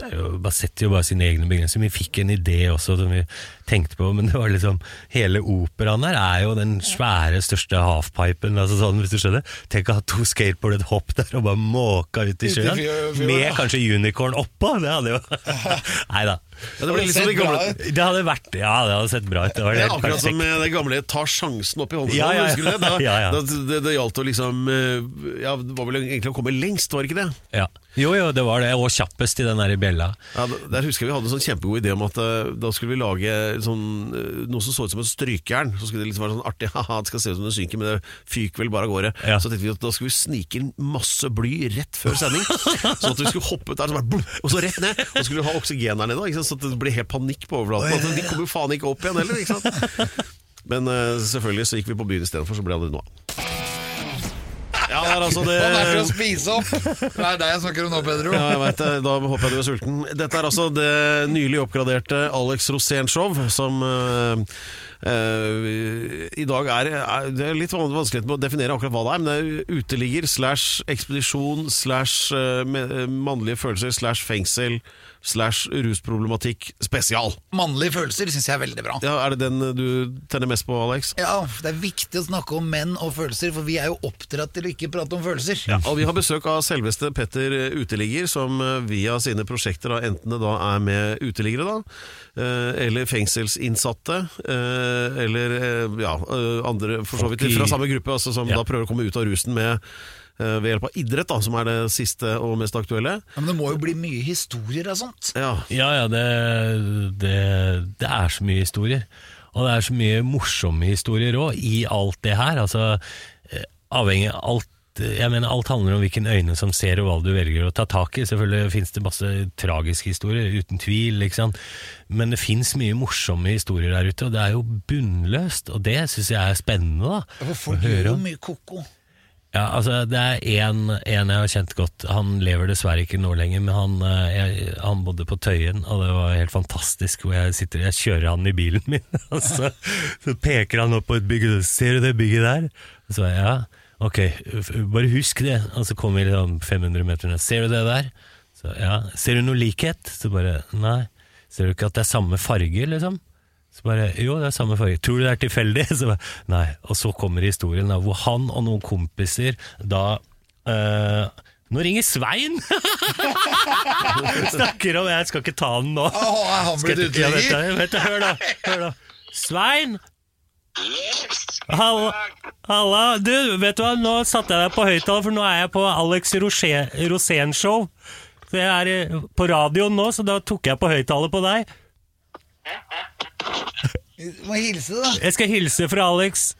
det er jo, bare setter jo bare sine egne begrensninger. Vi fikk en idé også som vi tenkte på, men det var liksom Hele operaen der er jo den svære, største halfpipen, altså sånn, hvis du skjønner. Tenk å ha to skateboard et hopp der og bare måka ut i sjøen. Med kanskje unicorn oppå! Det hadde jo Nei da. Ja, det liksom det gamle Det hadde vært Ja, det hadde sett bra ut. Det var det er akkurat perfekt. som med det gamle Ta sjansen opp i hånda. Ja, ja, ja. Det? Da, Ja, ja. det, det gjaldt å liksom eh, Ja, det var vel egentlig å komme lengst, var det ikke det? Ja. Jo, jo, det var det. Og kjappest i den der bjella. Ja, der husker jeg Vi hadde en sånn kjempegod idé om at eh, da skulle vi lage sånn, eh, noe som så ut som et strykejern. Så skulle det liksom være sånn artig Haha, det skal se ut som det synker, men det fyker vel bare av gårde. Ja. Så tenkte vi at da skulle vi snike inn masse bly rett før sending. sånn at vi skulle hoppe ut der, så bare, blum, og så rett ned. Og så skulle vi ha oksygen der nede, så det ble helt panikk på overflaten. At de kommer jo faen ikke opp igjen heller. Ikke sant? Men uh, selvfølgelig så gikk vi på byen istedenfor, så ble det noe av. Er altså det Han er til å spise opp! Det er deg jeg snakker om nå, Pedro. Ja, jeg vet det. Da håper jeg du er sulten. Dette er altså det nylig oppgraderte Alex Rosén-show, som eh, i dag er, er Det er litt vanskelig å definere akkurat hva det er, men det er uteligger slash ekspedisjon slash eh, mannlige følelser slash fengsel slash rusproblematikk spesial. Mannlige følelser syns jeg er veldig bra. Ja, Er det den du tenner mest på, Alex? Ja, Det er viktig å snakke om menn og følelser, for vi er jo oppdratt til å ikke prate om følelser. Ja, og Vi har besøk av selveste Petter Uteligger, som eh, via sine prosjekter, da, enten det da er med uteliggere, da, eh, eller fengselsinnsatte, eh, eller eh, ja, eh, andre for så vidt fra samme gruppe, altså, som Ja. da prøver å komme ut av rusen med eh, ved hjelp av idrett, da, som er det siste og mest aktuelle. Ja, men det må jo bli mye historier av sånt. Ja, Ja, ja, det, det, det er så mye historier. Og det er så mye morsomme historier òg, i alt det her. Altså, eh, avhengig av alt jeg mener Alt handler om hvilken øyne som ser og hva du velger å ta tak i. Selvfølgelig finnes det masse tragiske historier, uten tvil. Men det fins mye morsomme historier der ute, og det er jo bunnløst. Og det syns jeg er spennende. da. Folk gjør jo om. mye ko-ko. Ja, altså Det er en, en jeg har kjent godt. Han lever dessverre ikke nå lenger, men han, eh, jeg, han bodde på Tøyen, og det var helt fantastisk. Hvor jeg sitter, jeg kjører han i bilen min, og så, så peker han opp på et bygg. Ser du det bygget der? Og så ja, ok, bare husk det. Og så kommer vi liksom 500 meter ned. Ser du det der? Så ja, Ser du noe likhet? Så bare nei. Ser du ikke at det er samme farge, liksom? Så bare, jo, det er samme farge. Tror du det er tilfeldig? Så bare, nei. Og så kommer historien da, hvor han og noen kompiser da øh, Nå ringer Svein! Snakker om Jeg skal ikke ta den nå. Oh, han blitt ja, uteligger? du, hør da, Svein! da. Halla, halla. Du, vet du hva, nå satte jeg deg på høyttaler, for nå er jeg på Alex Rosén-show. Det er på radioen nå, så da tok jeg på høyttaler på deg. Du må hilse, da. Jeg skal hilse fra Alex.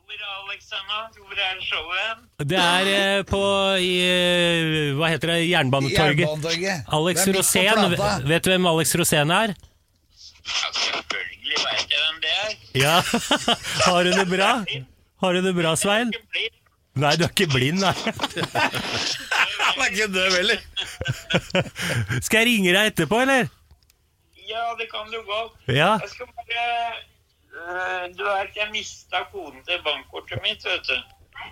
Hvor er Alexander? Hvor er showet? Det er eh, på i, eh, Hva heter det? Jernbanetorget. Jernbanetorget. Alex Det er midt på Rosén. plata. Vet du hvem Alex Rosén er? Ja, selvfølgelig vet jeg hvem det er. Ja. Har du det bra? Har du det bra, Svein? Nei, du er ikke blind, nei. Han er ikke død heller. Skal jeg ringe deg etterpå, eller? Ja, det kan du godt. Ja. Jeg skal bare øh, Du vet, jeg mista koden til bankkortet mitt, vet du.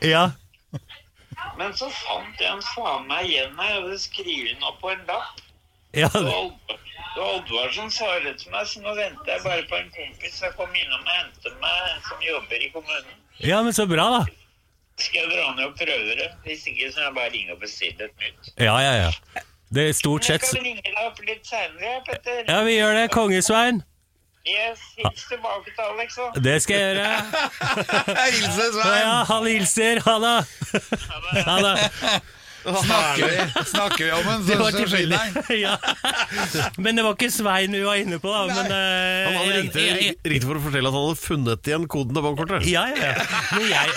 Ja. Men så fant jeg den faen meg igjen her. Jeg hadde skrevet den opp på en lapp. ja. Det var Oddvarsen det til meg, så nå venter jeg bare på en kompis som kommer innom og henter meg, som jobber i kommunen. Ja, men så bra, da. Skal jeg dra ned og prøve det? Hvis ikke, så må jeg bare ringe og bestille et nytt. Ja, ja, ja. Det er stort sett Jeg skal ringe deg opp litt seinere, Petter. Ja, vi gjør det, Kongesvein. Yes, hils tilbake til Alex, da. Det skal jeg gjøre. Hilse, Ja, Svein. ja, han hilser. Ha det. Ha det. Snakker vi, snakker vi om en, så, så skinner han. Ja. Men det var ikke Svein vi var inne på, da. Men, uh, Han hadde ringte, jeg- ringte for å fortelle at han hadde funnet igjen koden til bankkortet. Ja, ja, ja. Men, jeg,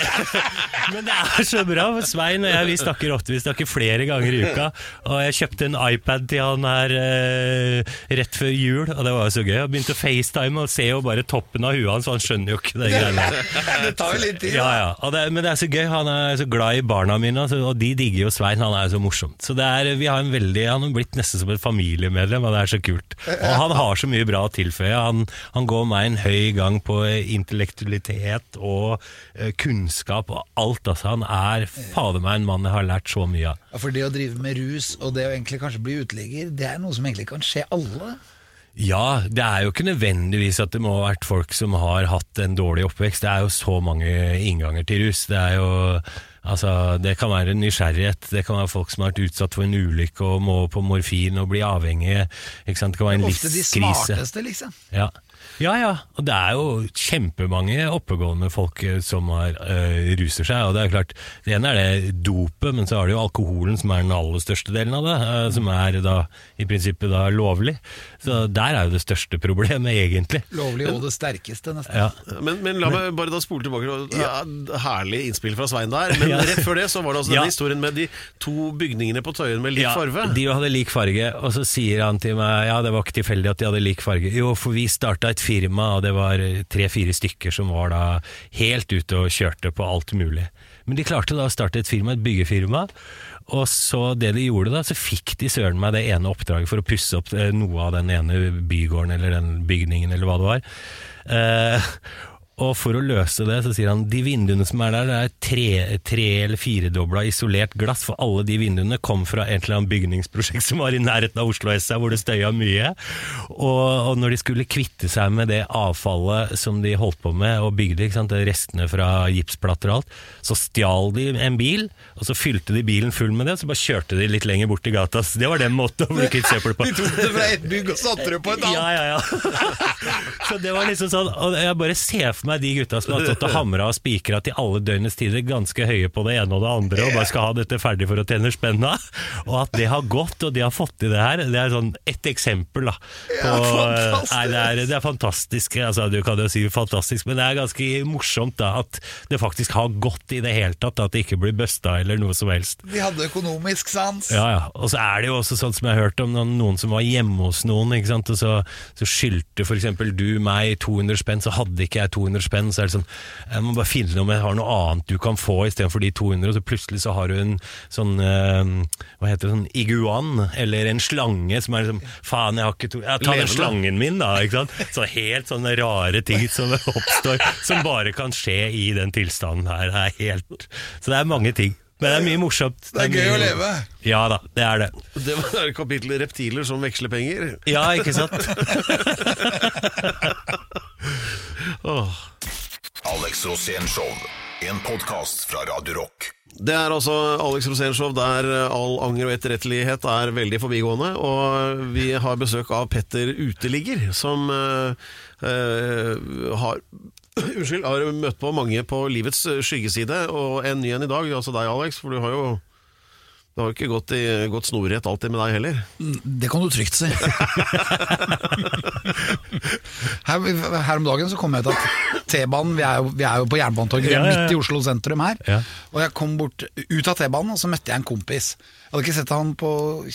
men det er så bra, for Svein og jeg vi snakker ofte, vi snakker flere ganger i uka. Og jeg kjøpte en iPad til han her uh, rett før jul, og det var jo så gøy. Jeg begynte å facetime og ser jo bare toppen av huet hans, så han skjønner jo ikke det greiene der. Det tar jo litt tid. Ja, ja. Det, men det er så gøy, han er så glad i barna mine, altså, og de digger jo Svein. Han er jo så morsomt. Så det er, vi har en veldig, Han har blitt nesten som et familiemedlem, og det er så kult. Og han har så mye bra å tilføye. Han, han går meg en høy gang på intellektualitet og uh, kunnskap og alt. Altså. Han er fader meg en mann jeg har lært så mye av. Ja, For det å drive med rus og det å egentlig kanskje bli uteligger, det er noe som egentlig kan skje alle. Ja, det er jo ikke nødvendigvis at det må ha vært folk som har hatt en dårlig oppvekst. Det er jo så mange innganger til rus. Det er jo Altså, det kan være nysgjerrighet, det kan være folk som har vært utsatt for en ulykke og må på morfin og bli avhengige. Det kan være en livskrise. Ofte de smarteste, liksom. Ja. ja, ja. Og det er jo kjempemange oppegående folk eh, som har, øh, ruser seg. Og det er klart, det ene er det dopet, men så har du jo alkoholen som er den aller største delen av det. Øh, som er da i prinsippet da lovlig. Så der er jo det største problemet, egentlig. Lovlig og det sterkeste, nesten. Ja. Men, men la meg bare da spole tilbake. Ja, herlig innspill fra Svein der. Men rett før det så var det altså Ja. denne historien med de to bygningene på Tøyen med lik Ja, farve. De hadde lik farge, og så sier han til meg ja, det var ikke tilfeldig at de hadde lik farge. Jo, for vi starta et firma, og det var tre-fire stykker som var da helt ute og kjørte på alt mulig. Men de klarte da å starte et firma, et byggefirma. Og så det de gjorde da, så fikk de søren meg det ene oppdraget for å pusse opp eh, noe av den ene bygården eller den bygningen eller hva det var. Eh, og for å løse det, så sier han de vinduene som er der, det er tre, tre eller firedobla isolert glass, for alle de vinduene kom fra et eller annet bygningsprosjekt som var i nærheten av Oslo SA, hvor det støya mye. Og, og når de skulle kvitte seg med det avfallet som de holdt på med og bygde, ikke sant, restene fra gipsplater og alt, så stjal de en bil, og så fylte de bilen full med det, og så bare kjørte de litt lenger bort i gata. Så det var den måten å bruke søppel på. De tok det fra ett bygg og satte det på et annet. Ja, ja, ja. så det var liksom sånn Og jeg bare ser for meg de gutta som har stått og hamra og spikra til alle døgnets tider, ganske høye på det ene og det andre, og bare skal ha dette ferdig for å tjene spenna. Og at det har gått, og de har fått til det her, det er sånn ett eksempel, da. På, ja, nei, det, er, det er fantastisk. Altså, du kan jo si fantastisk, men det er ganske morsomt da at det faktisk har gått i det hele tatt, at det ikke blir busta eller noe som helst. De hadde økonomisk sans. Ja, ja. Og så er det jo også sånn som jeg har hørt om noen, som var hjemme hos noen, ikke sant? og så, så skyldte eksempel du meg 200 spenn, så hadde ikke jeg 200 spenn, så er det sånn, jeg må bare finne om jeg har noe annet du kan få istedenfor de 200, og så plutselig så har du en sånn, eh, hva heter det, sånn iguan, eller en slange som er liksom, faen, jeg har ikke to, ja, ta den slangen min da, ikke sant? Så helt sånne rare ting som oppstår, som bare kan skje i den tilstanden her, det er helt, så det er mange ting. Men det er mye morsomt. Det er gøy mye- å leve. Ja da, det er det. Det var kapittelet reptiler som veksler penger. Ja, ikke sant? Åh. Alex Rosén Show. En podkast fra Radio Rock. Det er altså Alex Rosénshow der all anger og etterrettelighet er veldig forbigående. Og vi har besøk av Petter Uteligger, som uh, uh, har Unnskyld, har møtt på mange på livets skyggeside, og en ny en i dag. Altså deg, Alex, for du har jo det har jo ikke gått, i, gått snorrett alltid med deg heller. Det kan du trygt si. her, her om dagen så kom jeg til at T-banen Vi, vi er jo på Jernbanetorget, er Ja, ja, ja. midt i Oslo sentrum her. Og jeg kom bort ut av T-banen, og så møtte jeg en kompis. Jeg hadde ikke sett han på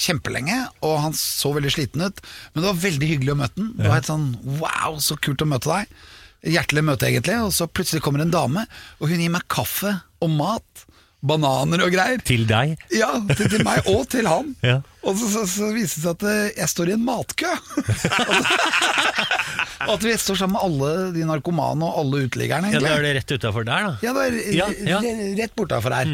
kjempelenge, og han så veldig sliten ut. Men det var veldig hyggelig å møte han. Det var helt sånn wow, så kult å møte deg. Hjertelig møte, egentlig. Og så plutselig kommer en dame, og hun gir meg kaffe og mat. Bananer og greier. Til deg. Ja, til, til meg og til han. Ja. Og så, så, så viser det seg at eh, jeg står i en matkø. og at vi står sammen med alle de narkomane og alle uteliggerne. Ja. Da er det rett utafor der, da. Ja, det er Ja, ja. rett bortafor her.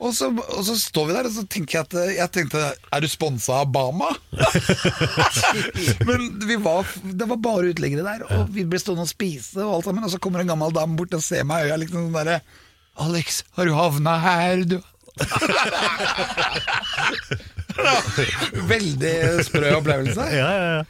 Og, så, og så står vi der, og så tenker jeg at eh, Jeg tenkte Er du sponsa av Bama? Men vi var, det var bare uteliggere der, og vi ble stående og spise, og alt sammen Og så kommer en gammel dame bort og ser meg i øya, liksom sånn derre Alex, har du havna her, du? Veldig sprø opplevelse. Ja, ja, ja.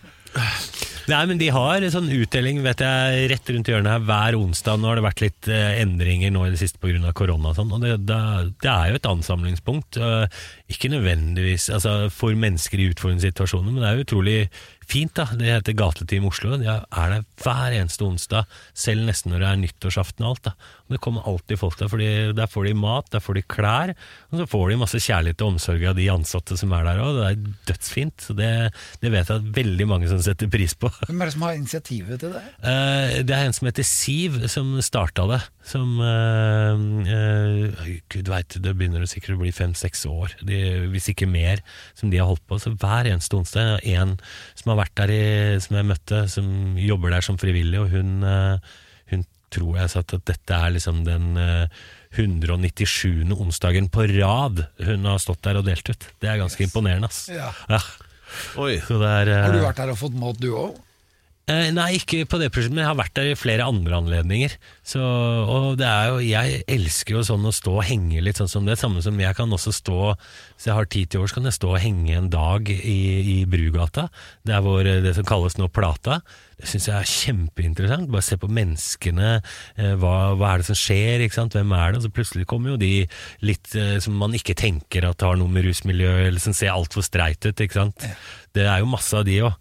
Nei, men de har sånn utdeling vet jeg, rett rundt hjørnet her hver onsdag. Nå har det vært litt eh, endringer nå i det siste pga. korona. Og sånn, og det, det, det er jo et ansamlingspunkt. eh, ikke nødvendigvis altså, for mennesker i utfordrende situasjoner, men det er utrolig fint. da Det heter Gateteam Oslo. De er der hver eneste onsdag, selv nesten når det er nyttårsaften og alt. da Det kommer alltid folk der, fordi der får de mat, der får de klær, og så får de masse kjærlighet og omsorg av de ansatte som er der òg. Det er dødsfint. Det, det vet jeg at veldig mange som setter pris på. Hvem er det som har initiativet til det? Eh, det er en som heter Siv som starta det. Som uh, Gud veit, det begynner det sikkert å bli fem-seks år, de, hvis ikke mer, som de har holdt på. Så hver eneste onsdag er en som har vært der i, som jeg møtte, som jobber der som frivillig, og hun, uh, tror jeg sa at dette er liksom den eh, 197. onsdagen på rad hun har stått der og delt ut. Det er ganske imponerende, ass. Ja. Ja. Oi. Så det er, eh, Har du vært der og fått mat, du òg? Eh, nei, ikke på det prosjektet, men jeg har vært der i flere andre anledninger. Så, og det er jo, jeg elsker jo sånn å stå og henge litt sånn som det. Samme som jeg kan også stå, hvis jeg har tid til overs, kan jeg stå og henge en dag i, i Brugata. Det er vår, det som kalles nå Plata. Syns jeg er kjempeinteressant. Bare se på menneskene. Eh, hva, hva er det som skjer? Hvem er det? Og så plutselig kommer jo de litt eh, som man ikke tenker at har noe med rusmiljø eller som ser altfor streit ut. ikke sant? Det er jo masse av de òg.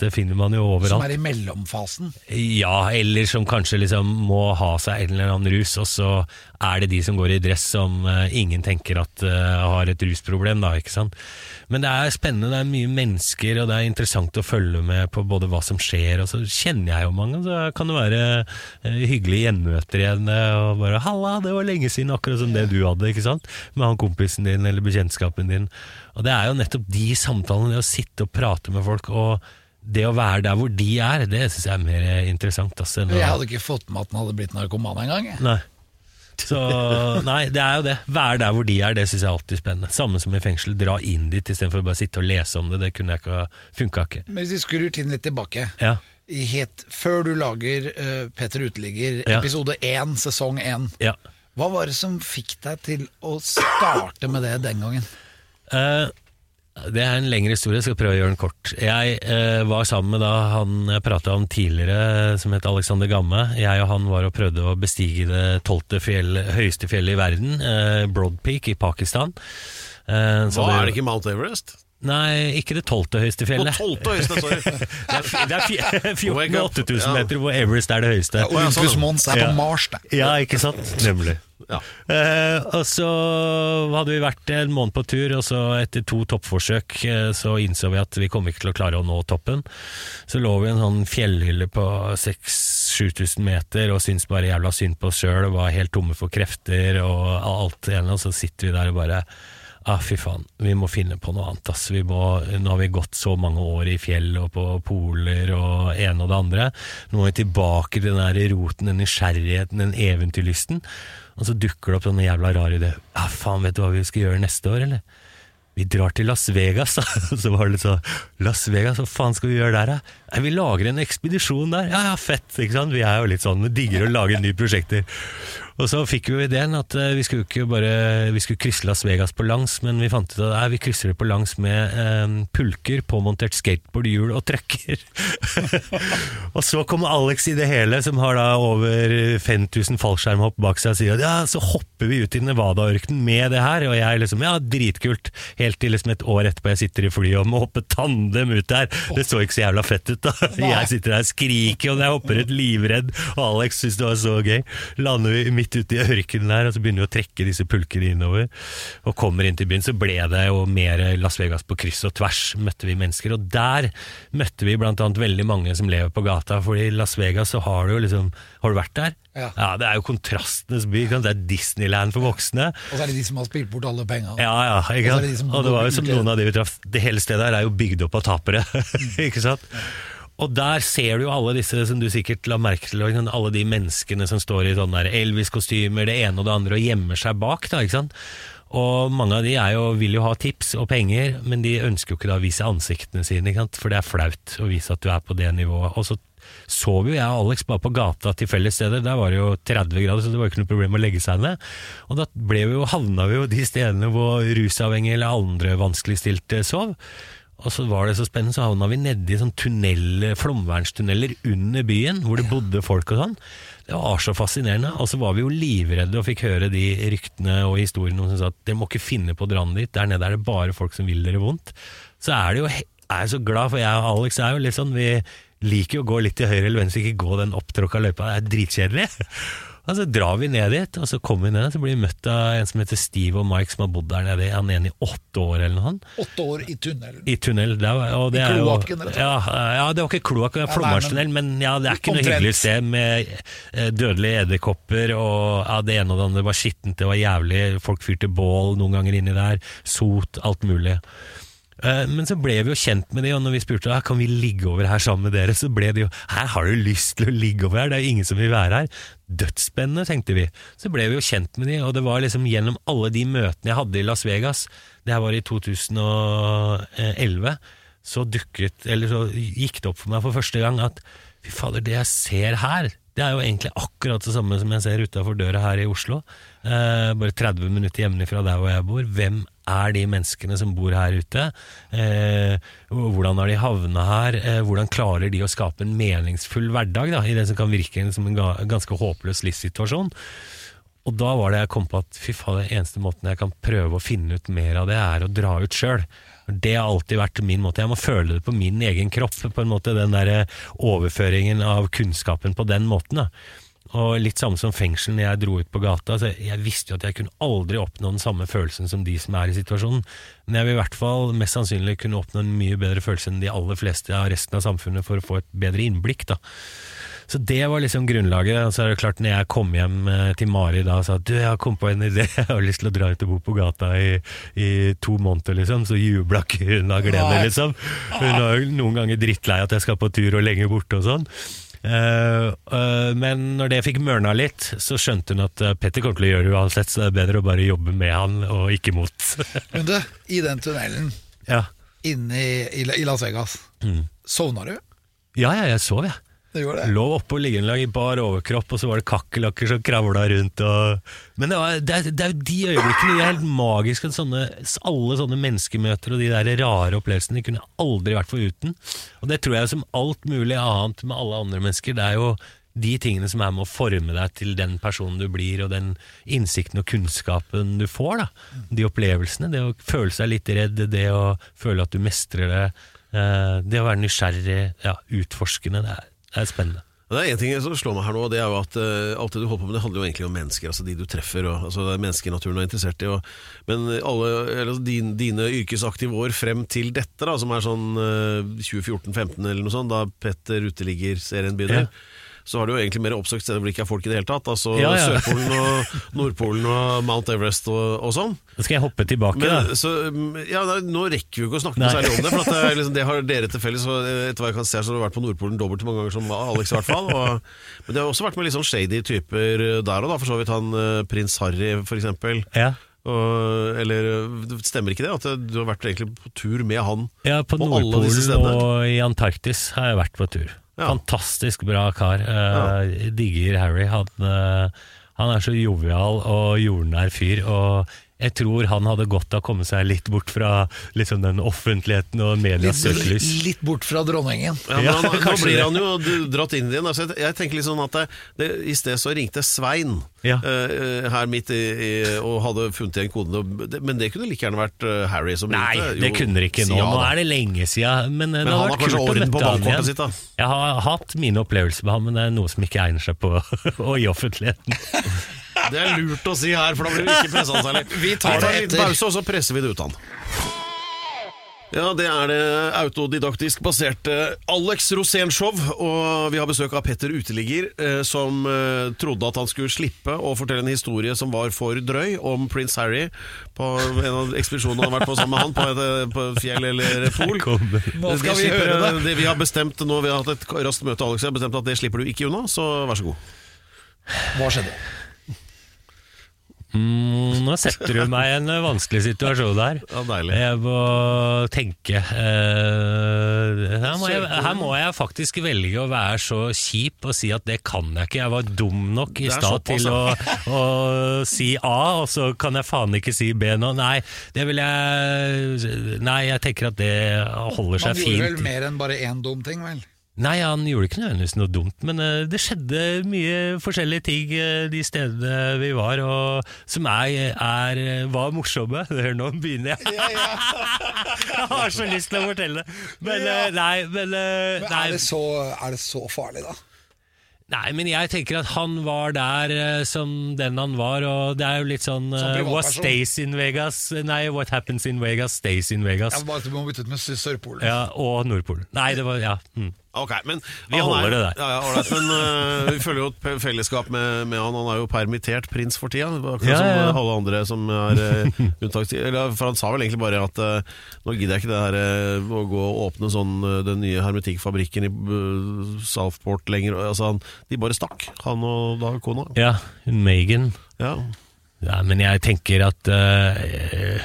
Det finner man jo overalt. Som er i mellomfasen? Ja, eller som kanskje liksom må ha seg en eller annen rus, og så er det de som går i dress som uh, ingen tenker at uh, har et rusproblem, da, ikke sant. Men det er spennende, det er mye mennesker, og det er interessant å følge med på både hva som skjer, og så kjenner jeg jo mange, så kan det være eh, hyggelige gjenmøter igjen, eh, og bare 'halla, det var lenge siden', akkurat som det du hadde, ikke sant, med han kompisen din eller bekjentskapen din. Og det er jo nettopp de samtalene, det å sitte og prate med folk, og det å være der hvor de er, det syns jeg er mer interessant. Altså, Jeg hadde ikke fått med at han hadde blitt narkoman engang. Så nei, det er jo det. Være der hvor de er, det syns jeg er alltid spennende. Samme som i fengsel. Dra inn dit istedenfor bare sitte og lese om det. Det kunne jeg ikke, funka ikke. Men hvis vi skrur tiden litt tilbake Ja, i helt Før du lager uh, Petter Uteligger, episode én, sesong én, ja. hva var det som fikk deg til å starte med det den gangen? Eh, det er en lengre historie, jeg skal prøve å gjøre den kort. Jeg eh, var sammen med da han jeg prata om tidligere, som het Alexander Gamme. Jeg og han var og prøvde å bestige det tolvte fjell, høyeste fjellet i verden, eh, Broad Peak i Pakistan. Eh, så Hva er det ikke Mount Everest? Nei, ikke det tolvte høyeste fjellet. På tolvte høyeste, sorry. Det er, er 14 Wake 8000 meter, hvor Everest er det høyeste. Og Olympus Mons er på Mars, det. Ja, ikke sant? Nemlig. Ja. Eh, og så hadde vi vært en måned på tur, og så etter to toppforsøk eh, så innså vi at vi kom ikke til å klare å nå toppen. Så lå vi i en sånn fjellhylle på 6000-7000 meter og syntes bare jævla synd på oss sjøl var helt tomme for krefter og alt det ene, og så sitter vi der og bare Ah, fy faen, vi må finne på noe annet. Ass. Må, nå har vi gått så mange år i fjell og på poler og ene og det andre. Nå er vi tilbake til den der roten, den nysgjerrigheten, den eventyrlysten. Og så dukker det opp sånne jævla rare ideer. Ah, faen, vet du hva vi skal gjøre neste år, eller? Vi drar til Las Vegas, da. Så var det så sånn Las Vegas, hva faen skal vi gjøre der, da? Nei, vi lager en ekspedisjon der. Ja, ja, fett. ikke sant? Vi er jo litt sånn, vi digger å lage nye prosjekter. Og så fikk vi jo ideen at eh, vi skulle ikke bare Vi skulle krysse Las Vegas på langs, men vi fant ut at nei, vi krysser det på langs med eh, pulker, påmontert skateboardhjul og trucker. og så kommer Alex i det hele, som har da over 5000 fallskjermhopp bak seg, og sier at ja, så hopper vi ut i Nevada-ørkenen med det her, og jeg liksom ja, dritkult. Helt til liksom et år etterpå jeg sitter i flyet og må hoppe tandem ut der. Det så ikke så jævla fett ut, da. Jeg sitter der og skriker, og jeg hopper ut livredd, og Alex syns det var så gøy. Lander vi midt ute i ørkenen der, og så begynner vi å trekke disse pulkene innover, og kommer inn til byen, så ble det jo mer Las Vegas på kryss og tvers, møtte vi mennesker, og der møtte vi blant annet veldig mange som lever på gata, for i Las Vegas så har du jo liksom Har du vært der? Ja. det er jo kontrastenes by, det er Disneyland for voksne. Og så er det de som har spilt bort alle penga. Ja, ja, ikke sant? Og, de Og det var jo som noen av de vi traff Det hele stedet her er jo bygd opp av tapere, ikke sant? Og der ser du jo alle disse som du sikkert la merke til, alle de menneskene som står i sånne Elvis-kostymer, det ene og det andre, og gjemmer seg bak, da, ikke sant? Og mange av de jo, vil jo ha tips og penger, men de ønsker jo ikke da å vise ansiktene sine, ikke sant? for det er flaut å vise at du er på det nivået. Og så sov jo jeg og Alex bare på gata til felles steder, der var det jo 30 grader, så det var jo ikke noe problem å legge seg ned. Og da ble vi jo, havna vi jo de stedene hvor rusavhengige eller andre vanskeligstilte sov. Og så var det så spennende, så havna vi nedi sånn tunnel, flomvernstunneler under byen, hvor det bodde folk og sånn. Det var så fascinerende. Og så var vi jo livredde og fikk høre de ryktene og historiene som sa at dere må ikke finne på å dra dit, der nede er det bare folk som vil dere vondt. Så er det jo er jeg så glad, for jeg og Alex er jo litt sånn Vi liker jo å gå litt til høyre eller venstre, ikke gå den opptråkka løypa. Det er dritkjedelig. Og så drar vi ned dit, og så kommer vi ned, så blir vi møtt av en som heter Steve og Mike, som har bodd der nede. Han igjen i åtte år eller noe sånt. Åtte år i tunnelen. I tunnel. Det er, og det I kloakken, rett og slett. ja, ja, det var ikke kloakk, det var flommarstunnel, men ja, det er ikke noe hyggelig sted med eh, dødelige edderkopper og ja, det ene og det andre. Det var skittent, det var jævlig. Folk fyrte bål noen ganger inni der. Sot, alt mulig. Eh, Men så ble vi jo kjent med de, og når vi spurte «Ah, kan vi ligge over her sammen med dere, så ble de jo Her har du lyst til å ligge over her, det er jo ingen som vil være her. Dødsspennende, tenkte vi. Så ble vi jo kjent med de, og det var liksom gjennom alle de møtene jeg hadde i Las Vegas, det her var i 2011, så dukket, eller så gikk det opp for meg for første gang at fy fader, det jeg ser her, det er jo egentlig akkurat det samme som jeg ser utafor døra her i Oslo. Eh, bare 30 minutter hjemmefra der hvor jeg bor. Hvem er de menneskene som bor her ute? Eh, hvordan har de havna her? Eh, hvordan klarer de å skape en meningsfull hverdag da, i det som kan virke som en ganske håpløs livssituasjon? Og da var det jeg kom på at fy faen, den eneste måten jeg kan prøve å finne ut mer av det, er å dra ut sjøl. Det har alltid vært min måte. Jeg må føle det på min egen kropp, på en måte, den der overføringen av kunnskapen på den måten. Da. Og litt samme som fengsel når jeg dro ut på gata. Så jeg visste jo at jeg kunne aldri oppnå den samme følelsen som de som er i situasjonen. Men jeg vil i hvert fall mest sannsynlig kunne oppnå en mye bedre følelse enn de aller fleste av resten av samfunnet for å få et bedre innblikk. da. Så det var liksom grunnlaget. Og så er det klart, når jeg kom hjem eh, til Mari da og sa at du, jeg har kommet på en idé, jeg har lyst til å dra ut og bo på gata i, i to måneder, liksom, så jubla ikke hun av glede, liksom. Hun var jo noen ganger drittlei at jeg skal på tur og lenge borte og sånn. Eh, eh, men når det fikk mørna litt, så skjønte hun at eh, Petter kommer til å gjøre det uansett, så det er bedre å bare jobbe med han og ikke mot. Men du, i den tunnelen ja. inne i, i, Las Vegas, sovna du? ja, ja, jeg sov, jeg. Det gjorde det. Lå oppå liggeunderlag i bar overkropp, og så var det kakerlakker som kravla rundt. Og... Men det, var, det, er, det er jo de øyeblikkene de er helt magiske. Sånne, alle sånne menneskemøter og de der rare opplevelsene de kunne aldri vært foruten. Og det tror jeg som alt mulig annet med alle andre mennesker. Det er jo de tingene som er med å forme deg til den personen du blir, og den innsikten og kunnskapen du får. da. De opplevelsene. Det å føle seg litt redd, det å føle at du mestrer det. eh, Det å være nysgjerrig, ja, utforskende. Det er, det er spennende. Det er en ting som slår meg her nå, det er jo at uh, alt det du holder på med, det handler jo egentlig om mennesker. altså De du treffer. Og, altså det er mennesker naturen er interessert i. Og, men alle, eller, altså, din, dine yrkesaktive år frem til dette, da, som er sånn uh, 2014-15 eller noe sånt, da Petter Uteligger-serien begynner. Ja. Så har du jo egentlig mer oppsøkt steder hvor det ikke er folk i det hele tatt. Altså Ja, ja. Sørpolen og Nordpolen og Mount Everest og, og sånn. Skal jeg hoppe tilbake, Men, da. så, mm, ja, da, nå rekker vi jo ikke å snakke Nei. noe særlig om det, for det, liksom, det har dere til felles. Eh, etter hva jeg kan se, så har du vært på Nordpolen dobbelt så mange ganger som Alex. i hvert fall og, Men det har også vært med litt sånn shady typer der og da, for så vidt han eh, prins Harry, for eksempel. Ja. Og, eller eh, stemmer ikke det? At du har vært egentlig på tur med han? ja, på På Nordpolen og i Antarktis har jeg vært på tur. Ja. Fantastisk bra kar. Eh, Digger Harry. Han, uh, han er så jovial og jordnær fyr. Og jeg tror han hadde godt av å komme seg litt bort fra liksom den offentligheten og medias søkelys. litt bort fra dronningen. Ja, men Ja, han, Nå blir det. han jo dratt inn igjen. Altså, jeg, jeg tenker litt sånn at det, det, I sted så ringte Svein Ja. uh, her midt i, i, og hadde funnet igjen koden. Men det kunne like gjerne vært eh, Harry som Nei, ringte. det Jo, kunne det ikke nå. ja, Nå er det lenge siden. Men, Men det har vært kult å møte på han igjen. sitt, da. Jeg har hatt mine opplevelser med ham, men det er noe som ikke egner seg på og i offentligheten. Det er lurt å si her, for da blir vi ikke pressa særlig. Vi tar det en etter. pause, og så presser vi det ut av han. Ja, det er det autodidaktisk baserte Alex Rosén-show, og vi har besøk av Petter Uteligger, eh, som eh, trodde at han skulle slippe å fortelle en historie som var for drøy, om prins Harry på en av ekspedisjonene han har vært på sammen med han, på et, eh, på et fjell eller pol. Nå skal vi høre det. det. Vi har bestemt nå, vi har hatt et raskt møte, Alex, jeg har bestemt at det slipper du ikke unna, så vær så god. Hva skjedde? Mm, nå setter du meg i en vanskelig situasjon her. Ja, deilig. Jeg må tenke Uh, her, må jeg, her må jeg faktisk velge å være så kjip og si at det kan jeg ikke. Jeg var dum nok i stad til å, å si A, og så kan jeg faen ikke si B nå. Nei, det vil jeg Nei, jeg tenker at det holder seg fint. Man gjorde vel mer enn bare én dum ting, vel? Nei, han gjorde ikke nødvendigvis noe dumt, men eh, det skjedde mye forskjellige ting eh, de stedene vi var, og som er, er eh, var morsomme. Hør, nå begynner jeg. jeg har så lyst til å fortelle det, men eh, nei, men, Men nei, er det, så, er det så farlig, da? Nei, men jeg tenker at han var der uh, som den han var, og det er jo litt sånn eh, What stays in Vegas Nei, what happens in Vegas stays in Vegas. Jeg bare du må bytte ut med Sørpolen. Ja, og Nordpolen. Nei, det var Ja. Mm. Ok, men Vi holder er, det der. Ja, ja, right, men uh, vi føler jo et fellesskap med, med han. Han er jo permittert prins for tida. Akkurat Ja, som alle andre som er uh, unntakstid. Eller, For han sa vel egentlig bare at uh, nå gidder jeg ikke det her uh, å gå og åpne sånn den nye hermetikkfabrikken i Southport lenger. Altså, han, de bare stakk, han og da kona. ja Megan. Ja. Ja, men jeg tenker at eh,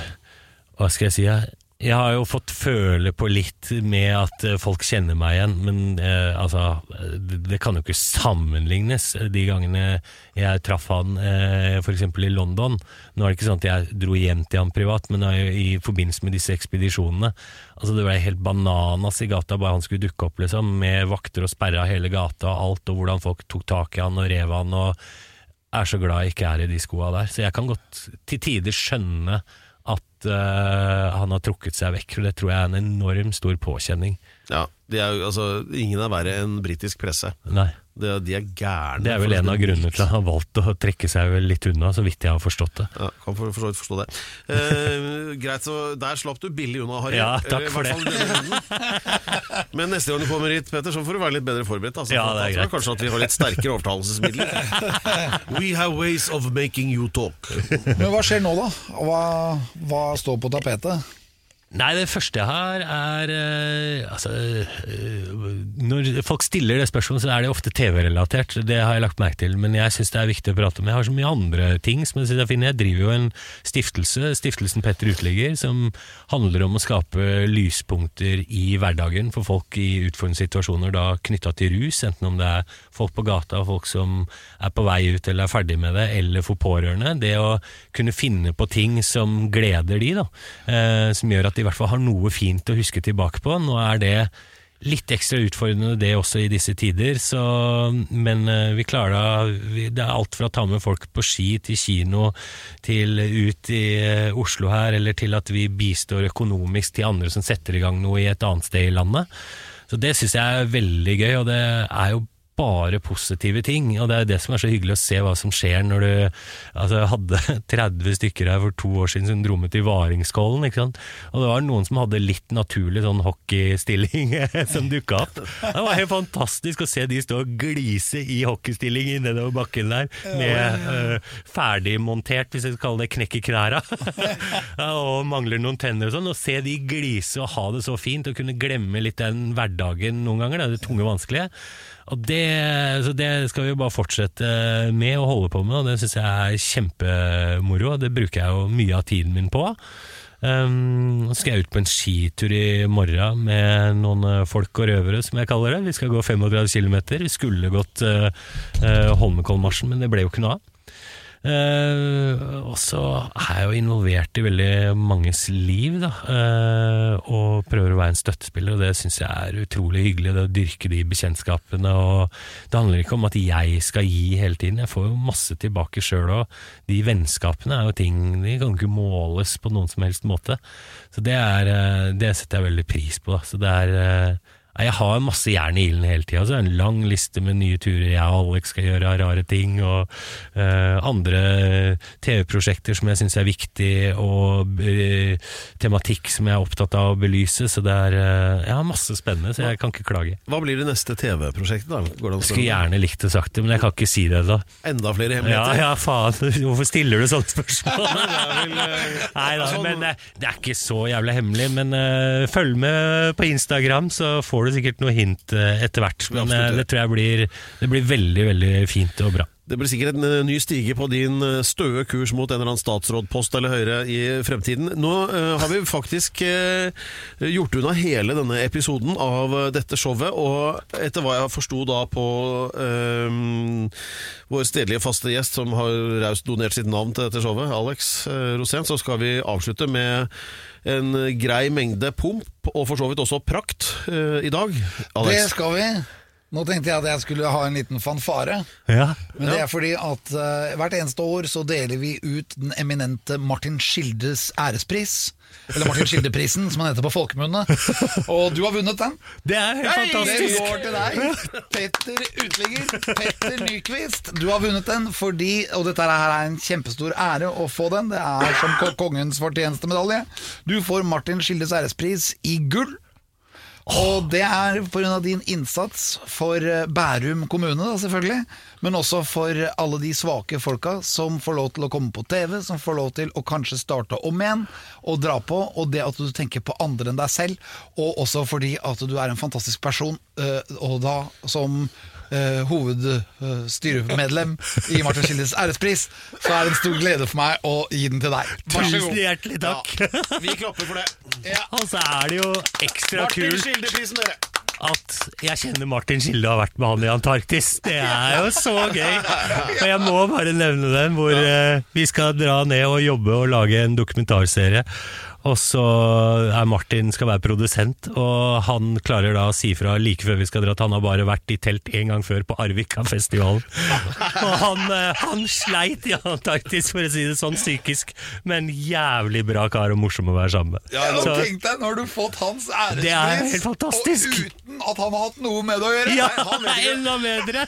Hva skal jeg si? Jeg, jeg har jo fått føle på litt med at eh, folk kjenner meg igjen, men eh, altså det, kan jo ikke sammenlignes de gangene jeg traff han eh, f.eks. i London. Nå er det ikke sånn at jeg dro hjem til han privat, men eh, i forbindelse med disse ekspedisjonene. Altså Det ble helt bananas i gata bare han skulle dukke opp, liksom, med vakter og sperra hele gata og alt, og hvordan folk tok tak i han og rev han. og er så glad jeg ikke er i de skoa der. Så jeg kan godt til tider skjønne at eh, han har trukket seg vekk. For det tror jeg er en enorm stor påkjenning. ja er altså, ingen er verre enn britisk presse. Nei, De, de er gærne. Det er vel en av grunnene til at han har valgt å trekke seg vel litt unna, så vidt jeg har forstått det. Ja, kan for, for så vidt forstå det. Eh, greit, så der slapp du billig unna, Harry. Ja, takk for runden. Men neste gang du kommer hit, Peter, så får du være litt bedre forberedt. Altså, Ja, det er greit. Kanskje at vi har litt sterkere overtalelsesmidler. We have ways of making you talk. Men hva skjer nå, da? Hva, hva står på tapetet? Nei, det første jeg har er eh, Altså eh, Når folk stiller det spørsmålet, så er det ofte TV-relatert. Det har jeg lagt merke til, men jeg syns det er viktig å prate om. Jeg har så mye andre ting som jeg synes er fine. Jeg driver jo en stiftelse, Stiftelsen Petter Uteligger, som handler om å skape lyspunkter i hverdagen for folk i utfordrende situasjoner, da knytta til rus, enten om det er folk på gata, folk som er på vei ut eller er ferdig med det, eller for pårørende. Det å kunne finne på ting som gleder de, da. Eh, som gjør at de i hvert fall har noe fint å huske tilbake på. Nå er det litt ekstra utfordrende det også i disse tider, så, men eh, vi klarer det. Er alt fra å ta med folk på ski til kino, til ut i eh, Oslo her, eller til at vi bistår økonomisk til andre som setter i gang noe i et annet sted i landet. Så det syns jeg er veldig gøy, og det er jo bare positive ting, og det er det som er så hyggelig å se hva som skjer når du altså jeg hadde 30 stykker her for to år siden som dro med til Varingskollen, ikke sant? og det var noen som hadde litt naturlig sånn hockeystilling som dukka opp. Det var helt fantastisk å se de stå og glise i hockeystilling nedover bakken der, med uh, ferdigmontert, hvis jeg skal kalle det i knæra, og mangler noen tenner og sånn, og se de glise og ha det så fint, og kunne glemme litt den hverdagen noen ganger, det, det tunge og vanskelige. Og det, så det skal vi bare fortsette med å holde på med, og det syns jeg er kjempemoro. Det bruker jeg jo mye av tiden min på. Um, skal jeg ut på en skitur i morgen med noen eh, folk og røvere, som jeg kaller det. Vi skal gå 35 km. Vi skulle gått uh, Holmenkollmarsjen, men det ble jo ikke noe av. Eh, og så er jeg jo involvert i veldig manges liv, da. eh, og prøver å være en støttespiller, og det syns jeg er utrolig hyggelig. Det å dyrke de bekjentskapene. Og det handler ikke om at jeg skal gi hele tiden, jeg får jo masse tilbake sjøl òg. De vennskapene er jo ting De kan ikke måles på noen som helst måte. Så det, er, eh, det setter jeg veldig pris på. Da. Så det er Jeg har masse jern i ilden hele tida. En lang liste med nye turer jeg og Alex skal gjøre rare ting. Og uh, andre TV-prosjekter som jeg syns er viktig, og uh, tematikk som jeg er opptatt av å belyse. Så det er uh, Jeg har masse spennende, så jeg kan ikke klage. Hva blir det neste TV-prosjektet? da? Går det an Skulle gjerne likt det sagt det, men jeg kan ikke si det da. Enda flere hemmeligheter? ja, ja, faen. Hvorfor stiller du sånne spørsmål? Nei da, sånn- men det, er ikke så jævlig hemmelig. Men følg med på Instagram, så får du sikkert noe hint eh, etter hvert. Men eh, det tror jeg blir, det blir veldig, veldig fint og bra. Det blir sikkert en eh, ny stige på din eh, støe kurs mot en eller annen statsrådpost eller Høyre i fremtiden. Nå uh, har vi faktisk uh, gjort unna hele denne episoden av dette showet, og etter hva jeg forsto da på vår stedlige faste gjest som har raust donert sitt navn til dette showet, Alex Rosén, så skal vi avslutte med en grei mengde pomp, og for så vidt også prakt, i dag. Det skal vi. Nå tenkte jeg at jeg skulle ha en liten fanfare. Ja. Men det er fordi at uh, hvert eneste år så deler vi ut den eminente Martin Skildes ærespris. Eller Martin Skilde-prisen, som han heter på folkemunne. Og du har vunnet den. Det er helt Det fantastisk! går til deg. Petter Uteligger. Petter Nyquist. Du har vunnet den fordi, og dette her er en kjempestor ære å få den, det er som ko- kongens fortjenestemedalje. Du får Martin Skildes ærespris i gull. Og det er pga. din innsats for eh, Bærum kommune, da, selvfølgelig. Men også for alle de svake folka som får lov til å komme på TV, som får lov til å kanskje starte om igjen og dra på. Og det at du tenker på andre enn deg selv. Og også fordi at du er en fantastisk person, eh, og da som eh, hovedstyremedlem i Martin Kildes ærespris, så er det en stor glede for meg å gi den til deg. Vær så Tusen god. hjertelig takk! Vi klapper for det. Og så er det jo ekstra Martin kult Skilde-prisen, dere! at jeg kjenner Martin Skilde og har vært med han i Antarktis. Det er jo så gøy! Og jeg må bare nevne den, hvor eh, vi skal dra ned og jobbe og lage en dokumentarserie. Og så er Martin skal være produsent, og han klarer da å si fra like før vi skal dra at han har bare vært i telt en gang før på Arvika-festivalen. Og han, eh, han sleit i Antarktis, for å si det sånn, psykisk, men jævlig bra kar og morsom å være sammen med. Ja, nå Tenk deg, nå har du fått hans ærespris, Det er helt fantastisk. og uten at han har hatt noe med det å gjøre. Ja, Nei, han vet ikke. enda bedre!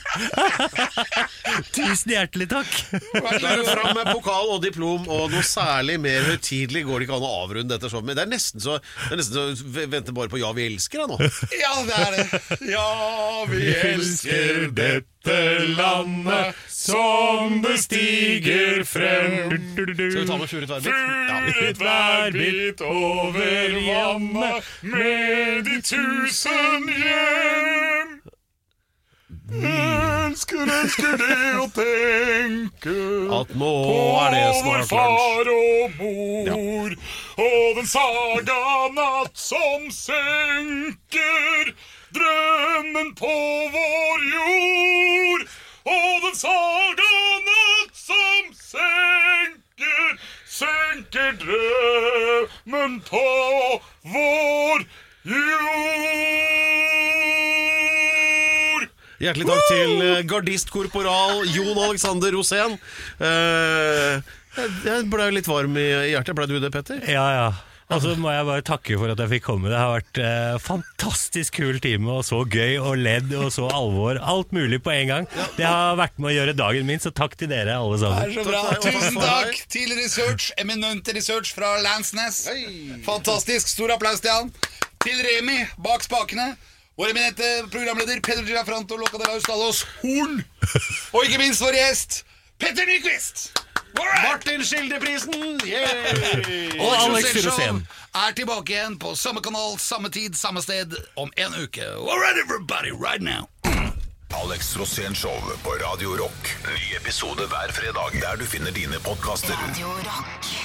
Tusen hjertelig takk. Da er det fram med pokal og diplom, og noe særlig mer høytidelig går det ikke an å avrunde dette showet med. Det er nesten så, det er nesten så v- venter bare på Ja, vi elsker da nå. Ja, det er det. Ja, vi elsker dette landet som det stiger frem. Skal vi ta med Furet Verbit? Ja. Furet værbit over vannet med de tusen hjem. Elsker, elsker det å tenke At nå er det snart lunsj. far og mor og den saga natt som senker drømmen på vår jord. Og den saga natt som senker, senker drømmen på vår jord. Hjertelig takk til eh, gardistkorporal Jon Alexander Rosén. Eh, jeg ble litt varm i hjertet. Ble du det, Petter? Ja, ja. Og så må jeg bare takke for at jeg fikk komme. Det har vært eh, fantastisk kul time, og så gøy og ledd og så alvor. Alt mulig på en gang. Det har vært med å gjøre dagen min, så takk til dere alle Det sammen. er så bra. Tusen takk til Research, eminente research fra Landsnes. Fantastisk. Stor applaus til han. Til Remi bak spakene. Vår eminente programleder Peder Girafranto Loca de Ustados Horn. Og ikke minst vår gjest Petter Nyquist. Martin Skildeprisen Og Alex Alex Rosén. er tilbake igjen på samme kanal, samme tid, samme sted om en uke. All right, everybody, right now. Alex Rosén Show på Radio Rock. Ny episode hver fredag der du finner dine podkaster. Radio Rock.